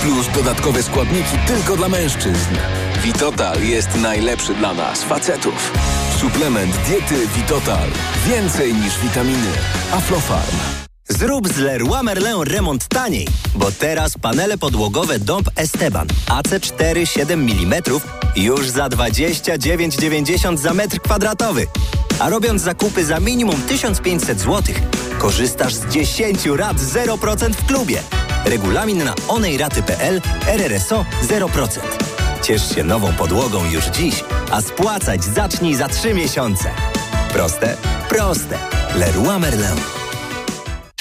Plus dodatkowe składniki tylko dla mężczyzn. Witotal jest najlepszy dla nas, facetów. Suplement diety Witotal. Więcej niż witaminy. Aflofarm. Zrób z Leroy Merlin remont taniej, bo teraz panele podłogowe Dąb Esteban AC4 7 mm już za 29,90 za metr kwadratowy. A robiąc zakupy za minimum 1500 zł, korzystasz z 10 rat 0% w klubie. Regulamin na onejraty.pl RRSO 0%. Ciesz się nową podłogą już dziś, a spłacać zacznij za 3 miesiące. Proste? Proste. Leroy Merlin.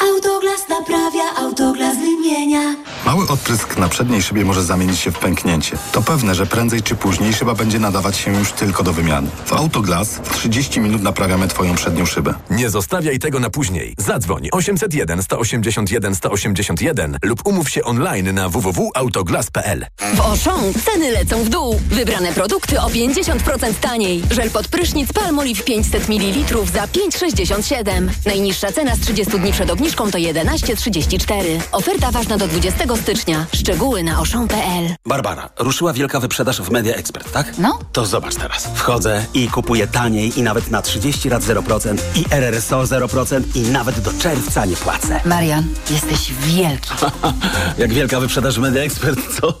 Autoglas naprawia, autoglas wymienia. Mały odprysk na przedniej szybie może zamienić się w pęknięcie. To pewne, że prędzej czy później szyba będzie nadawać się już tylko do wymiany. W Autoglas w 30 minut naprawiamy Twoją przednią szybę. Nie zostawiaj tego na później. Zadzwoń 801 181 181 lub umów się online na www.autoglas.pl. W Auchan ceny lecą w dół. Wybrane produkty o 50% taniej. Żel pod prysznic Palmolive 500 ml za 5,67. Najniższa cena z 30 dni przed obniżką to 11,34. Oferta ważna do 20 stycznia. Szczegóły na oszą.pl. Barbara, ruszyła wielka wyprzedaż w Media Expert, tak? No. To zobacz teraz. Wchodzę i kupuję taniej i nawet na 30 lat 0% i RRSO 0% i nawet do czerwca nie płacę. Marian, jesteś wielki. *laughs* Jak wielka wyprzedaż w Media Expert, co?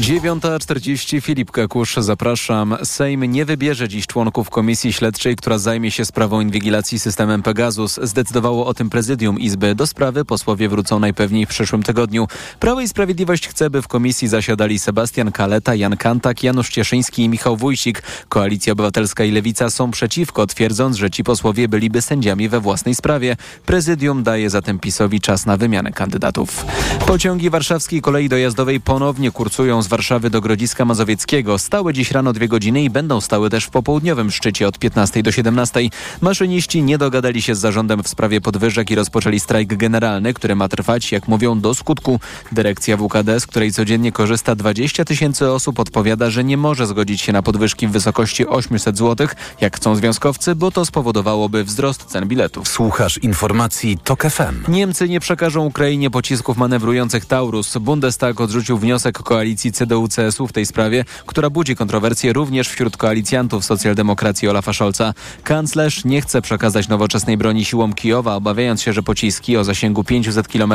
9.40 Filip Kakusz, zapraszam. Sejm nie wybierze dziś członków komisji śledczej, która zajmie się sprawą inwigilacji systemem Pegasus. Zdecydowało o tym prezydium Izby. Do sprawy posłowie wrócą najpewniej w przyszłym tygodniu. Prawo i Sprawiedliwość chce, by w komisji zasiadali Sebastian Kaleta, Jan Kantak, Janusz Cieszyński i Michał Wójcik. Koalicja Obywatelska i Lewica są przeciwko, twierdząc, że ci posłowie byliby sędziami we własnej sprawie. Prezydium daje zatem PiSowi czas na wymianę kandydatów. Pociągi warszawskiej kolei dojazdowej ponownie kursują z Warszawy do Grodziska Mazowieckiego. Stały dziś rano dwie godziny i będą stały też w popołudniowym szczycie od 15 do 17. Maszyniści nie dogadali się z zarządem w sprawie podwyżek i rozpoczęli strajk generalny, który ma trwać, jak mówią, do skutku. Dyrekcja WKD, z której codziennie korzysta 20 tysięcy osób, odpowiada, że nie może zgodzić się na podwyżki w wysokości 800 zł, jak chcą związkowcy, bo to spowodowałoby wzrost cen biletów. Słuchasz informacji TOK FM. Niemcy nie przekażą Ukrainie pocisków manewrujących Taurus. Bundestag odrzucił wniosek koalicji CDU-CSU w tej sprawie, która budzi kontrowersje również wśród koalicjantów socjaldemokracji Olafa Scholza. Kanclerz nie chce przekazać nowoczesnej broni siłom Kijowa, obawiając się, że pociski o zasięgu 500 km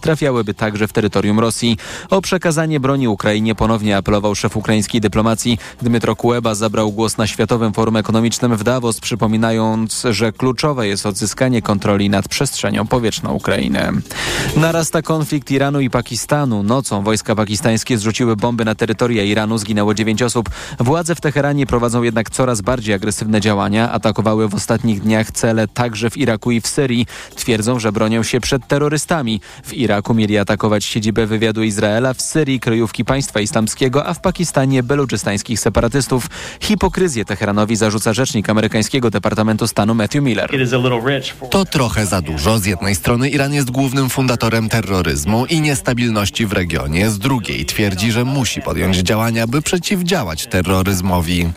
trafiałyby także w terytorium Rosji. O przekazanie broni Ukrainie ponownie apelował szef ukraińskiej dyplomacji. Dmytro Kuleba zabrał głos na Światowym Forum Ekonomicznym w Davos, przypominając, że kluczowe jest odzyskanie kontroli nad przestrzenią powietrzną Ukrainy. Narasta konflikt Iranu i Pakistanu. Nocą wojska pakistańskie zrzuciły bomby na terytoria Iranu, zginęło 9 osób. Władze w Teheranie prowadzą jednak coraz bardziej agresywne działania. Atakowały w ostatnich dniach cele także w Iraku i w Syrii. Twierdzą, że bronią się przed terrorystami. W Iraku mieli atakować siedzibę wywiadu Izraela, w Syrii kryjówki państwa islamskiego, a w Pakistanie beluczystańskich separatystów. Hipokryzję Teheranowi zarzuca rzecznik amerykańskiego Departamentu Stanu Matthew Miller. To trochę za dużo. Z jednej strony Iran jest głównym fundatorem terroryzmu i niestabilności w regionie, z drugiej twierdzi, że musi podjąć działania, by przeciwdziałać terroryzmowi.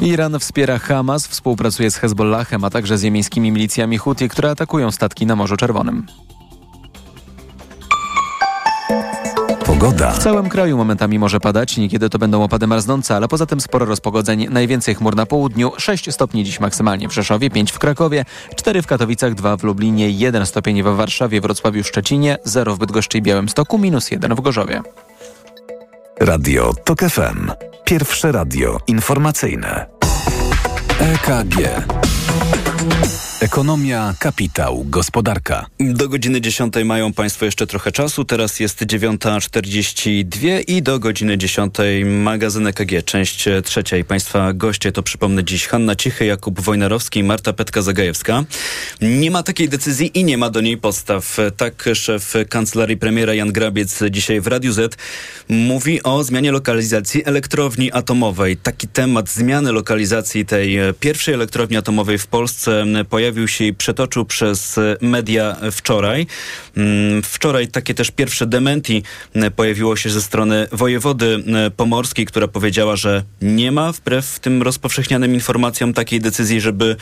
Iran wspiera Hamas, współpracuje z Hezbollahem, a także z jemeńskimi milicjami Huti, które atakują statki na Morzu Czerwonym. Pogoda. W całym kraju momentami może padać, niekiedy to będą opady marznące, ale poza tym sporo rozpogodzeń. Najwięcej chmur na południu, 6 stopni dziś maksymalnie w Rzeszowie, 5 w Krakowie, 4 w Katowicach, 2 w Lublinie, 1 stopień w Warszawie, Wrocławiu, Szczecinie, 0 w Bydgoszczy i Białymstoku, minus 1 w Gorzowie. Radio TOK FM. Pierwsze radio informacyjne. EKG. Ekonomia, kapitał, gospodarka. Do godziny 10 mają Państwo jeszcze trochę czasu. Teraz jest 9.42 i do godziny 10 magazyn EKG, część trzecia. I Państwa goście to przypomnę dziś Hanna Cichy, Jakub Wojnarowski i Marta Petka-Zagajewska. Nie ma takiej decyzji i nie ma do niej podstaw. Tak szef kancelarii premiera Jan Grabiec dzisiaj w Radiu Z mówi o zmianie lokalizacji elektrowni atomowej. Taki temat zmiany lokalizacji tej pierwszej elektrowni atomowej w Polsce pojawił się i przetoczył przez media wczoraj. Mm, wczoraj takie też pierwsze dementi pojawiło się ze strony wojewody pomorskiej, która powiedziała, że nie ma wbrew tym rozpowszechnianym informacjom takiej decyzji, żeby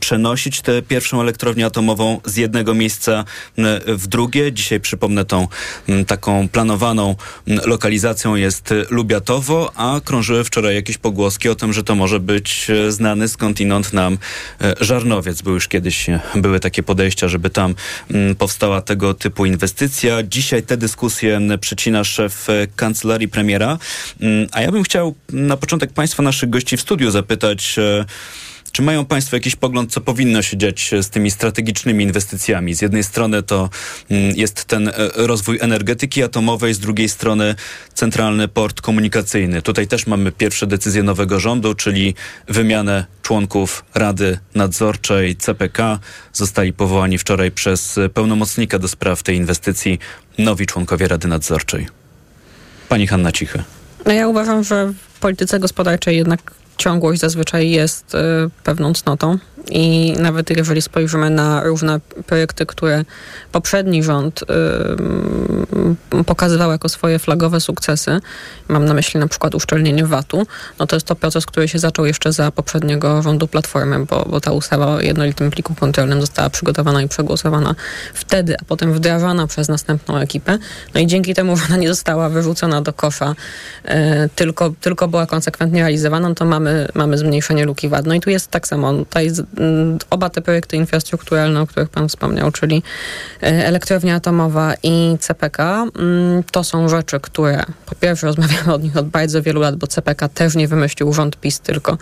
przenosić tę pierwszą elektrownię atomową z jednego miejsca w drugie. Dzisiaj przypomnę tą taką planowaną lokalizacją jest Lubiatowo, a krążyły wczoraj jakieś pogłoski o tym, że to może być znany skądinąd nam Żarnowiec. Był już kiedyś, były takie podejścia, żeby tam powstała tego typu inwestycja. Dzisiaj te dyskusje przecina szef kancelarii premiera. A ja bym chciał na początek Państwa, naszych gości w studiu zapytać, czy mają Państwo jakiś pogląd, co powinno się dziać z tymi strategicznymi inwestycjami? Z jednej strony to jest ten rozwój energetyki atomowej, z drugiej strony centralny port komunikacyjny. Tutaj też mamy pierwsze decyzje nowego rządu, czyli wymianę członków Rady Nadzorczej CPK. Zostali powołani wczoraj przez pełnomocnika do spraw tej inwestycji nowi członkowie Rady Nadzorczej. Pani Hanna Cichy. No ja uważam, że w polityce gospodarczej jednak ciągłość zazwyczaj jest y, pewną cnotą i nawet jeżeli spojrzymy na różne projekty, które poprzedni rząd y, pokazywał jako swoje flagowe sukcesy, mam na myśli na przykład uszczelnienie VAT-u, no to jest to proces, który się zaczął jeszcze za poprzedniego rządu Platformy, bo, bo ta ustawa o jednolitym pliku kontrolnym została przygotowana i przegłosowana wtedy, a potem wdrażana przez następną ekipę. No i dzięki temu, ona nie została wyrzucona do kosza, y, tylko, tylko była konsekwentnie realizowana, no to mamy, mamy zmniejszenie luki VAT. No i tu jest tak samo. Tutaj oba te projekty infrastrukturalne, o których Pan wspomniał, czyli elektrownia atomowa i CPK, to są rzeczy, które po pierwsze rozmawiamy o nich od bardzo wielu lat, bo CPK też nie wymyślił rząd PiS, tylko,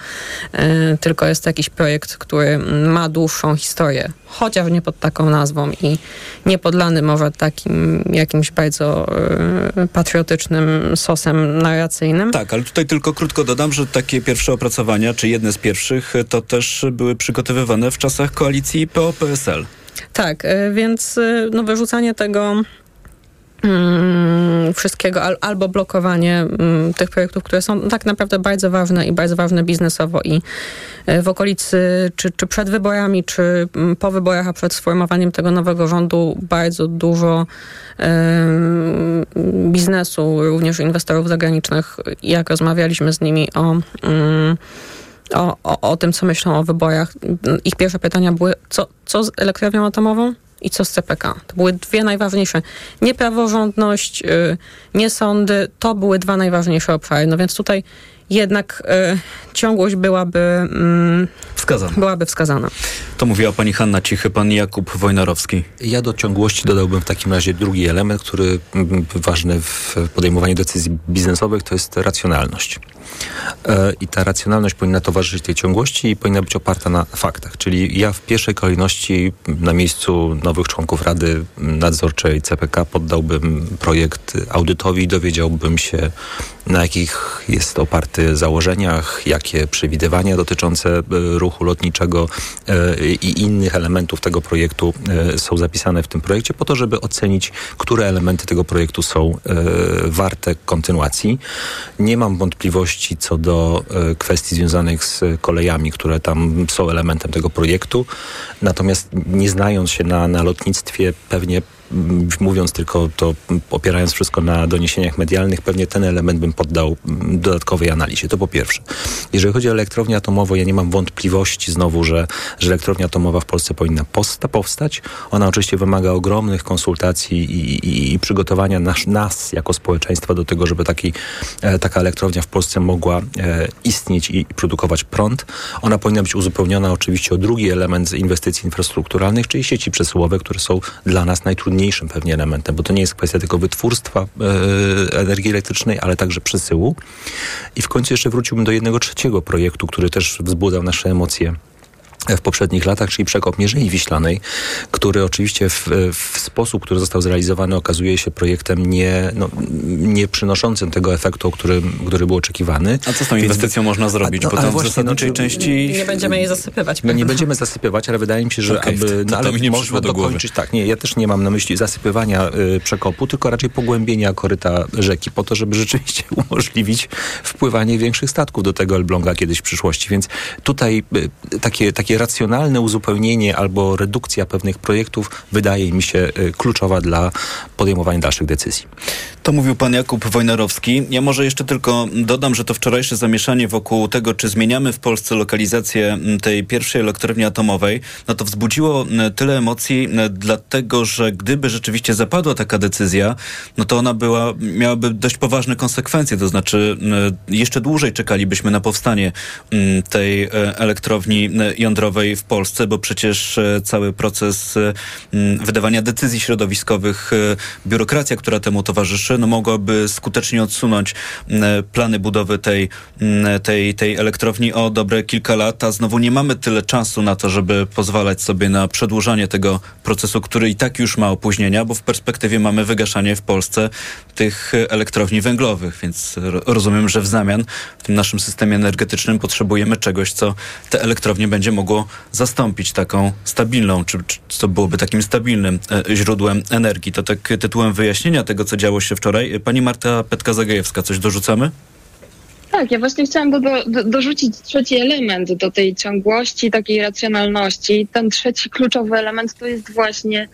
tylko jest to jakiś projekt, który ma dłuższą historię, chociaż nie pod taką nazwą i nie podlany może takim jakimś bardzo patriotycznym sosem narracyjnym. Tak, ale tutaj tylko krótko dodam, że takie pierwsze opracowania, czy jedne z pierwszych, to też były przygotowywane w czasach koalicji PO-PSL. Tak, więc no, wyrzucanie tego mm, wszystkiego al, albo blokowanie mm, tych projektów, które są tak naprawdę bardzo ważne i bardzo ważne biznesowo i w okolicy, czy, czy przed wyborami, czy po wyborach, a przed sformowaniem tego nowego rządu bardzo dużo biznesu, również inwestorów zagranicznych, jak rozmawialiśmy z nimi o o, o, o tym, co myślą o wyborach. Ich pierwsze pytania były, co, co z elektrownią atomową i co z CPK. To były dwie najważniejsze. Nie praworządność, yy, nie sądy, to były dwa najważniejsze obszary. No więc tutaj jednak y, ciągłość byłaby, y, wskazana. byłaby wskazana. To mówiła pani Hanna Cichy, pan Jakub Wojnarowski. Ja do ciągłości dodałbym w takim razie drugi element, który ważny w podejmowaniu decyzji biznesowych, to jest racjonalność. I ta racjonalność powinna towarzyszyć tej ciągłości i powinna być oparta na faktach. Czyli ja w pierwszej kolejności na miejscu nowych członków Rady Nadzorczej CPK poddałbym projekt audytowi i dowiedziałbym się, na jakich jest oparty założeniach, jakie przewidywania dotyczące ruchu lotniczego i innych elementów tego projektu są zapisane w tym projekcie, po to, żeby ocenić, które elementy tego projektu są warte kontynuacji. Nie mam wątpliwości co do kwestii związanych z kolejami, które tam są elementem tego projektu. Natomiast nie znając się na, na lotnictwie, pewnie mówiąc tylko to, opierając wszystko na doniesieniach medialnych, pewnie ten element bym poddał dodatkowej analizie. To po pierwsze. Jeżeli chodzi o elektrownię atomową, ja nie mam wątpliwości znowu, że, że elektrownia atomowa w Polsce powinna posta, powstać. Ona oczywiście wymaga ogromnych konsultacji i, i, i przygotowania nas, nas, jako społeczeństwa do tego, żeby taki, e, taka elektrownia w Polsce mogła e, istnieć i, produkować prąd. Ona powinna być uzupełniona oczywiście o drugi element inwestycji infrastrukturalnych, czyli sieci przesyłowe, które są dla nas najtrudniejsze najważniejszym pewnie elementem, bo to nie jest kwestia tylko wytwórstwa e, energii elektrycznej, ale także przesyłu. I w końcu jeszcze wróciłbym do jednego trzeciego projektu, który też wzbudzał nasze emocje w poprzednich latach, czyli przekop Mierzei Wiślanej, który oczywiście w, w, sposób, który został zrealizowany okazuje się projektem nie, no, nie przynoszącym tego efektu, który, który był oczekiwany. A co z tą inwestycją Więc, można zrobić? A, no, Bo tam właśnie, w zasadniczej no, części... Nie będziemy jej zasypywać. No, nie będziemy zasypywać, ale wydaje mi się, że okay, aby... No, ale nie można do dokończyć... Tak, nie, ja też nie mam na myśli zasypywania y, przekopu, tylko raczej pogłębienia koryta rzeki po to, żeby *laughs* rzeczywiście umożliwić wpływanie większych statków do tego Elbląga kiedyś w przyszłości. Więc tutaj y, takie, takie takie racjonalne uzupełnienie albo redukcja pewnych projektów wydaje mi się y, kluczowa dla podejmowania dalszych decyzji. To mówił pan Jakub Wojnarowski. Ja może jeszcze tylko dodam, że to wczorajsze zamieszanie wokół tego, czy zmieniamy w Polsce lokalizację tej pierwszej elektrowni atomowej, no to wzbudziło tyle emocji, dlatego że gdyby rzeczywiście zapadła taka decyzja, no to ona była, miałaby dość poważne konsekwencje, to znaczy jeszcze dłużej czekalibyśmy na powstanie tej e, elektrowni jądrowej w Polsce, bo przecież e, cały proces e, wydawania decyzji środowiskowych, e, biurokracja, która temu towarzyszy, no mogłaby skutecznie odsunąć plany budowy tej, tej, tej elektrowni o dobre kilka lat, a znowu nie mamy tyle czasu na to, żeby pozwalać sobie na przedłużanie tego procesu, który i tak już ma opóźnienia, bo w perspektywie mamy wygaszanie w Polsce tych elektrowni węglowych, więc rozumiem, że w zamian w tym naszym systemie energetycznym potrzebujemy czegoś, co te elektrownie będzie mogło mogło zastąpić taką stabilną, czy, czy co byłoby takim stabilnym e, źródłem energii. To tak tytułem wyjaśnienia tego, co działo się wczoraj. Pani Marta Petka-Zagajewska, coś dorzucamy? Tak, ja właśnie chciałam do, do, dorzucić trzeci element do tej ciągłości, takiej racjonalności. Ten trzeci kluczowy element to jest właśnie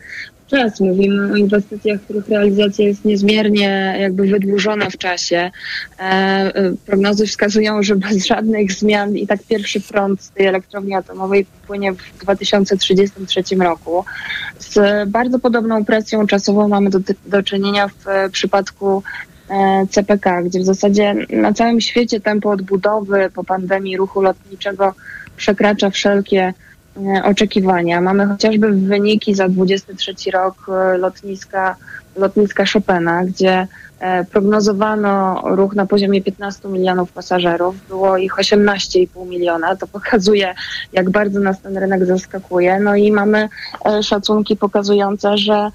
czas. Mówimy o inwestycjach, których realizacja jest niezmiernie jakby wydłużona w czasie. E, e, prognozy wskazują, że bez żadnych zmian i tak pierwszy prąd z tej elektrowni atomowej płynie w 2033 roku. Z bardzo podobną presją czasową mamy do, do czynienia w przypadku e, CPK, gdzie w zasadzie na całym świecie tempo odbudowy po pandemii ruchu lotniczego przekracza wszelkie E, oczekiwania. Mamy chociażby wyniki za 23 rok e, lotniska, lotniska Chopina, gdzie e, prognozowano ruch na poziomie 15 milionów pasażerów. Było ich 18,5 miliona. To pokazuje, jak bardzo nas ten rynek zaskakuje. No i mamy szacunki pokazujące, że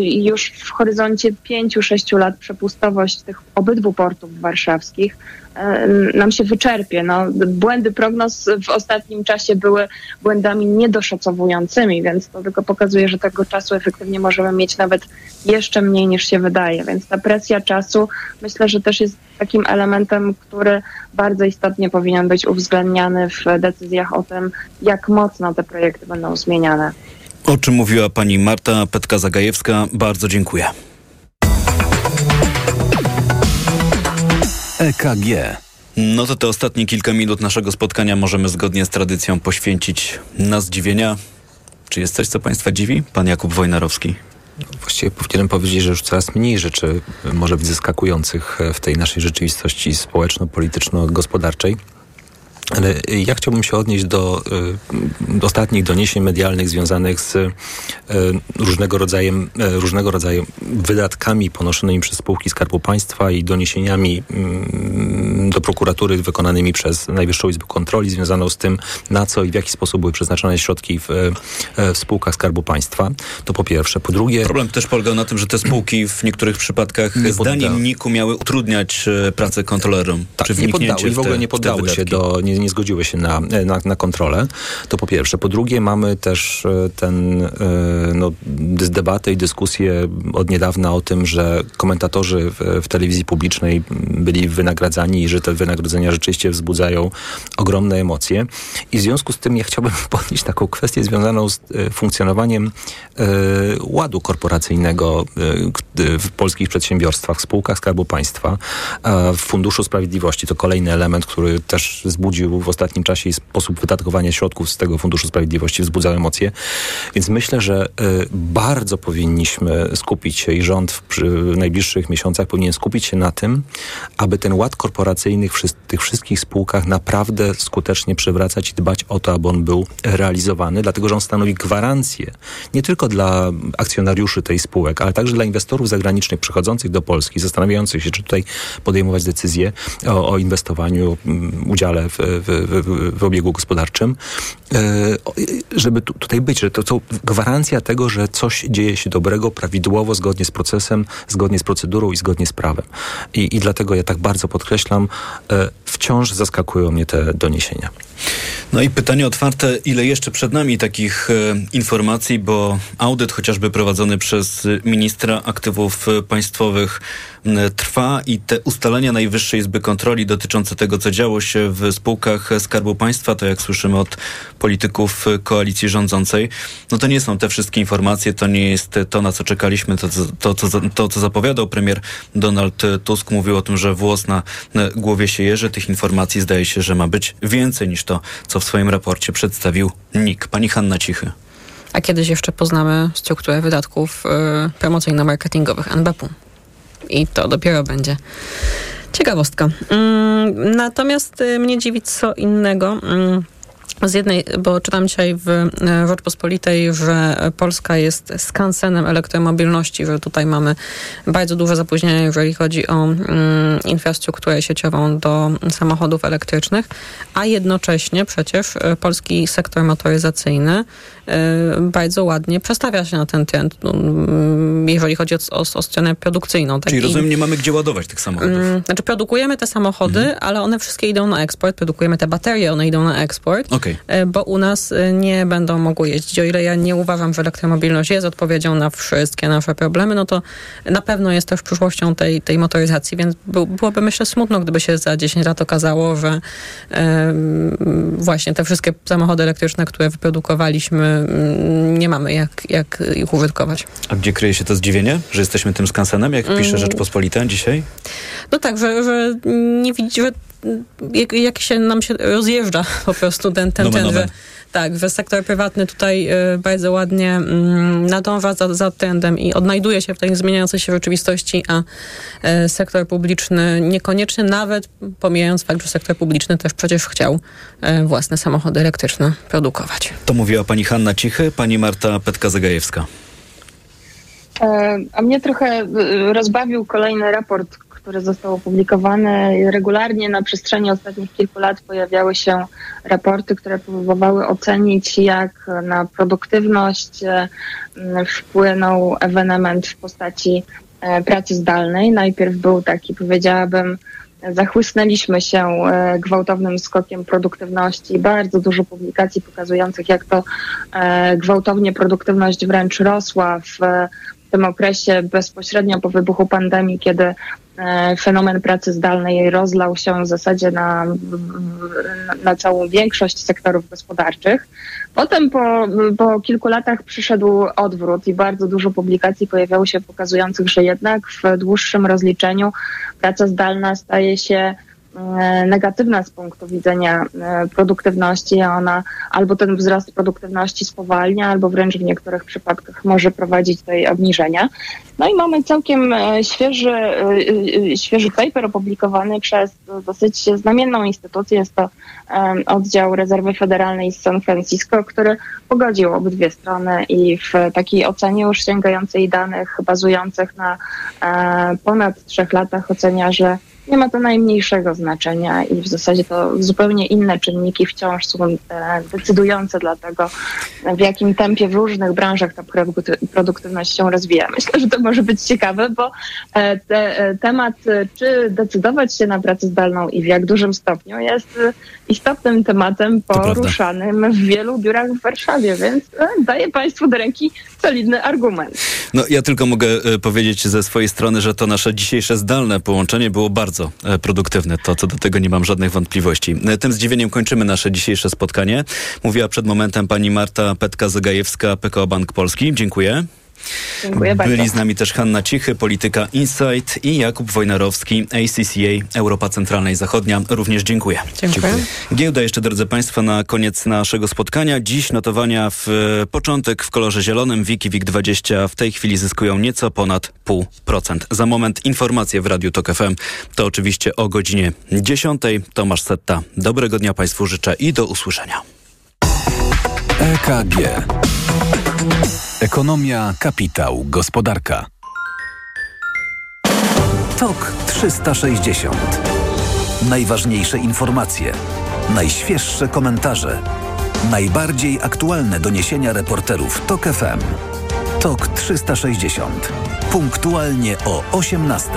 już w horyzoncie 5-6 lat przepustowość tych obydwu portów warszawskich E, nam się wyczerpie. No, błędy prognoz w ostatnim czasie były błędami niedoszacowującymi, więc to tylko pokazuje, że tego czasu efektywnie możemy mieć nawet jeszcze mniej niż się wydaje. Więc ta presja czasu myślę, że też jest takim elementem, który bardzo istotnie powinien być uwzględniany w decyzjach o tym, jak mocno te projekty będą zmieniane. O czym mówiła pani Marta Petka-Zagajewska. Bardzo dziękuję. EKG. No to te ostatnie kilka minut naszego spotkania możemy zgodnie z tradycją poświęcić na zdziwienia. Czy jest coś, co Państwa dziwi? Pan Jakub Wojnarowski. Właściwie powinienem powiedzieć, że już coraz mniej rzeczy może być zaskakujących w tej naszej rzeczywistości społeczno-polityczno-gospodarczej. Ale ja chciałbym się odnieść do, y, do ostatnich doniesień medialnych związanych z y, różnego, rodzaju, y, różnego rodzaju wydatkami ponoszonymi przez spółki Skarbu Państwa i doniesieniami y, do prokuratury wykonanymi przez Najwyższą Izbę Kontroli związaną z tym, na co i w jaki sposób były przeznaczone środki w, y, w spółkach Skarbu Państwa. To po pierwsze. Po drugie... Problem też polegał na tym, że te spółki w niektórych przypadkach zdaniem NIK-u miały utrudniać y, pracę kontrolerom. Tak, czy nie poddały i w ogóle nie poddały się do... Nie, nie zgodziły się na, na, na kontrolę. To po pierwsze. Po drugie mamy też e, ten e, no, debatę i dyskusję od niedawna o tym, że komentatorzy w, w telewizji publicznej byli wynagradzani i że te wynagrodzenia rzeczywiście wzbudzają ogromne emocje. I w związku z tym ja chciałbym *laughs* podnieść taką kwestię związaną z e, funkcjonowaniem ładu korporacyjnego w polskich przedsiębiorstwach, w spółkach Skarbu Państwa, w Funduszu Sprawiedliwości. To kolejny element, który też wzbudził wzbudził w ostatnim czasie i sposób wydatkowania środków z tego Funduszu Sprawiedliwości wzbudzał emocje. Więc myślę, że y, bardzo powinniśmy skupić się i rząd w, w, najbliższych miesiącach powinien skupić się na tym, aby ten ład korporacyjny w tych wszystkich spółkach naprawdę skutecznie przywracać i dbać o to, aby on był realizowany, dlatego że on stanowi gwarancję nie tylko dla akcjonariuszy tej spółek, ale także dla inwestorów inwestorów zagranicznych przychodzących do Polski, zastanawiających się, czy tutaj podejmować decyzje o, o inwestowaniu, mm, udziale w, w, w, w obiegu gospodarczym, e, żeby tu, tutaj być, że to, gwarancja tego, że coś dzieje się dobrego, prawidłowo, zgodnie z procesem, zgodnie z procedurą i zgodnie z prawem. I, i dlatego ja tak bardzo podkreślam, e, wciąż zaskakują mnie te doniesienia. No i pytanie otwarte, ile jeszcze przed nami takich e, informacji, bo audyt chociażby prowadzony przez ministra aktywów e, państwowych trwa i te ustalenia Najwyższej Izby Kontroli dotyczące tego, co działo się w spółkach Skarbu Państwa, to jak słyszymy od polityków koalicji rządzącej, no to nie są te wszystkie informacje, to nie jest to, na co czekaliśmy, to, to, to, to co zapowiadał premier Donald Tusk. Mówił o tym, że włos na głowie się jeży. Tych informacji zdaje się, że ma być więcej niż to, co w swoim raporcie przedstawił NIK. Pani Hanna Cichy. A kiedyś jeszcze poznamy strukturę wydatków yy, promocyjno-marketingowych NBP-u i to dopiero będzie ciekawostka. Mm, natomiast y, mnie dziwi co innego. Mm, z jednej, bo czytam dzisiaj w e, Rzeczpospolitej, że Polska jest skansenem elektromobilności, że tutaj mamy bardzo duże zapóźnienie, jeżeli chodzi o mm, infrastrukturę sieciową do samochodów elektrycznych, a jednocześnie przecież e, polski sektor motoryzacyjny e, bardzo ładnie przestawia się na ten trend, no, mm, jeżeli chodzi o, o, o stronę produkcyjną. Czyli rozumiem, nie mamy gdzie ładować tych samochodów. Mm, znaczy produkujemy te samochody, mhm. ale one wszystkie idą na eksport, produkujemy te baterie, one idą na eksport. Okay. E, bo u nas e, nie będą mogły jeździć. O ile ja nie uważam, że elektromobilność jest odpowiedzią na wszystkie nasze problemy, no to na pewno jest też przyszłością tej, tej motoryzacji, więc byłoby myślę smutno, gdyby się za 10 lat okazało, że właśnie te wszystkie samochody elektryczne, które wyprodukowaliśmy, mm, nie mamy jak, jak ich użytkować. A gdzie kryje się to zdziwienie, że jesteśmy tym skansenem, jak pisze mm. Rzeczpospolita dzisiaj? No tak, że, że nie widzi, że jak, jak się nam się rozjeżdża po prostu ten, ten trend, że tak, że sektor prywatny tutaj y, bardzo ładnie y, nadąża za, za trendem i odnajduje się w tej zmieniającej się rzeczywistości, a y, sektor publiczny niekoniecznie, nawet pomijając fakt, że sektor publiczny też przecież chciał y, własne samochody elektryczne produkować. To mówiła pani Hanna Cichy, pani Marta Petka-Zagajewska. E, a mnie trochę y, rozbawił kolejny raport który został opublikowany. Regularnie na przestrzeni ostatnich kilku lat pojawiały się raporty, które próbowały ocenić, jak na produktywność e, wpłynął ewenement w postaci e, pracy zdalnej. Najpierw był taki, powiedziałabym, zachłysnęliśmy się e, gwałtownym skokiem produktywności. Bardzo dużo publikacji pokazujących, jak to gwałtownie produktywność wręcz rosła w tym okresie bezpośrednio po wybuchu pandemii, kiedy fenomen pracy zdalnej rozlał się w zasadzie na, na całą większość sektorów gospodarczych. Potem po, po kilku latach przyszedł odwrót i bardzo dużo publikacji pojawiało się pokazujących, że jednak w dłuższym rozliczeniu praca zdalna staje się E, negatywna z punktu widzenia e, produktywności, a ona albo ten wzrost produktywności spowalnia, albo wręcz w niektórych przypadkach może prowadzić do jej obniżenia. No i mamy całkiem e, świeży, świeży paper opublikowany przez dosyć znamienną instytucję. Jest to oddział Rezerwy Federalnej z San Francisco, który pogodził obydwie strony i w takiej ocenie już sięgającej danych bazujących na ponad trzech latach ocenia, że nie ma to najmniejszego znaczenia i w zasadzie to zupełnie inne czynniki wciąż są e, decydujące dla tego, w jakim tempie w różnych branżach ta produktywność się rozwija. Myślę, że to może być ciekawe, bo e, te, e, temat, czy decydować się na pracę zdalną i w jak dużym stopniu jest istotnym tematem poruszanym w wielu biurach w Warszawie, więc daję Państwu do ręki solidny argument. No ja tylko mogę powiedzieć ze swojej strony, że to nasze dzisiejsze zdalne połączenie było bardzo bardzo e, produktywne. To co do tego nie mam żadnych wątpliwości. E, tym zdziwieniem kończymy nasze dzisiejsze spotkanie. Mówiła przed momentem pani Marta Petka-Zagajewska, PKO Bank Polski. Dziękuję. Dziękuję Byli bardzo. z nami też Hanna Cichy, Polityka Insight i Jakub Wojnarowski, ACCA, Europa Centralna i Zachodnia. Również dziękuję. Dziękuję. dziękuję. Giełda jeszcze, drodzy Państwo, na koniec naszego spotkania. Dziś notowania w e, początek w kolorze zielonym. Wiki WIG 20 w tej chwili zyskują nieco ponad 0,5%. Za moment informacje w Radiu Tok FM. To oczywiście o godzinie 10. Tomasz Setta. Dobrego dnia Państwu życzę i do usłyszenia. EKG Ekonomia, kapitał, gospodarka. TOK 360. Najważniejsze informacje, najświeższe komentarze, najbardziej aktualne doniesienia reporterów TOK FM. TOK 360. Punktualnie o 18.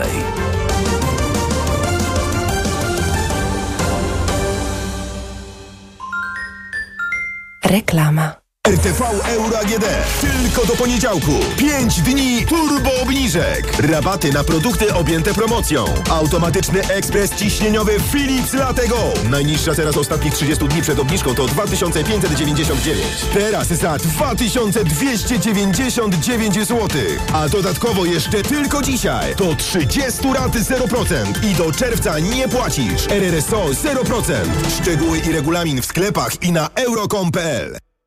Reklama. RTV Euro AGD. Tylko do poniedziałku. 5 dni turbo obniżek. Rabaty na produkty objęte promocją. Automatyczny ekspres ciśnieniowy Philips Latego. Najniższa teraz ostatnich 30 dni przed obniżką to 2599. Teraz za 2299 zł. A dodatkowo jeszcze tylko dzisiaj to 30 rat 0% i do czerwca nie płacisz. RRSO 0%. Szczegóły i regulamin w sklepach i na euro.com.pl.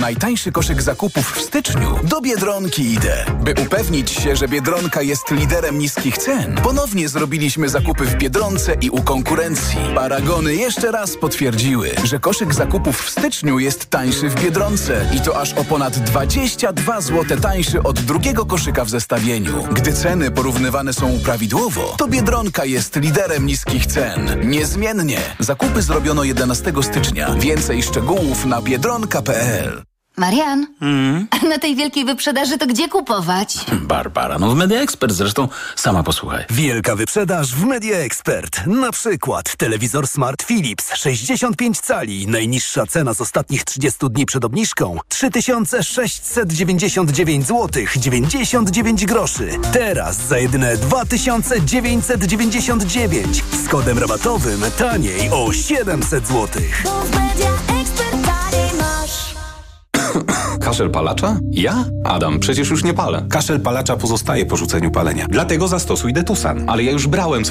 Najtańszy koszyk zakupów w styczniu do Biedronki idę. By upewnić się, że Biedronka jest liderem niskich cen, ponownie zrobiliśmy zakupy w Biedronce i u konkurencji. Paragony jeszcze raz potwierdziły, że koszyk zakupów w styczniu jest tańszy w Biedronce i to aż o ponad 22 zł tańszy od drugiego koszyka w zestawieniu. Gdy ceny porównywane są prawidłowo, to Biedronka jest liderem niskich cen. Niezmiennie. Zakupy zrobiono 11 stycznia. Więcej szczegółów na biedronka.pl. Marian, a na tej wielkiej wyprzedaży to gdzie kupować? Barbara, no w Media Expert zresztą sama posłuchaj. Wielka wyprzedaż w Media Expert. Na przykład telewizor Smart Philips 65 cali. Najniższa cena z ostatnich 30 dni przed obniżką 3699 zł 99 groszy. Teraz za jedyne 2999 z kodem rabatowym taniej o 700 zł. *coughs* Kaszel palacza? Ja? Adam, przecież już nie palę. Kaszel palacza pozostaje po rzuceniu palenia. Dlatego zastosuj Detusan. Ale ja już brałem coś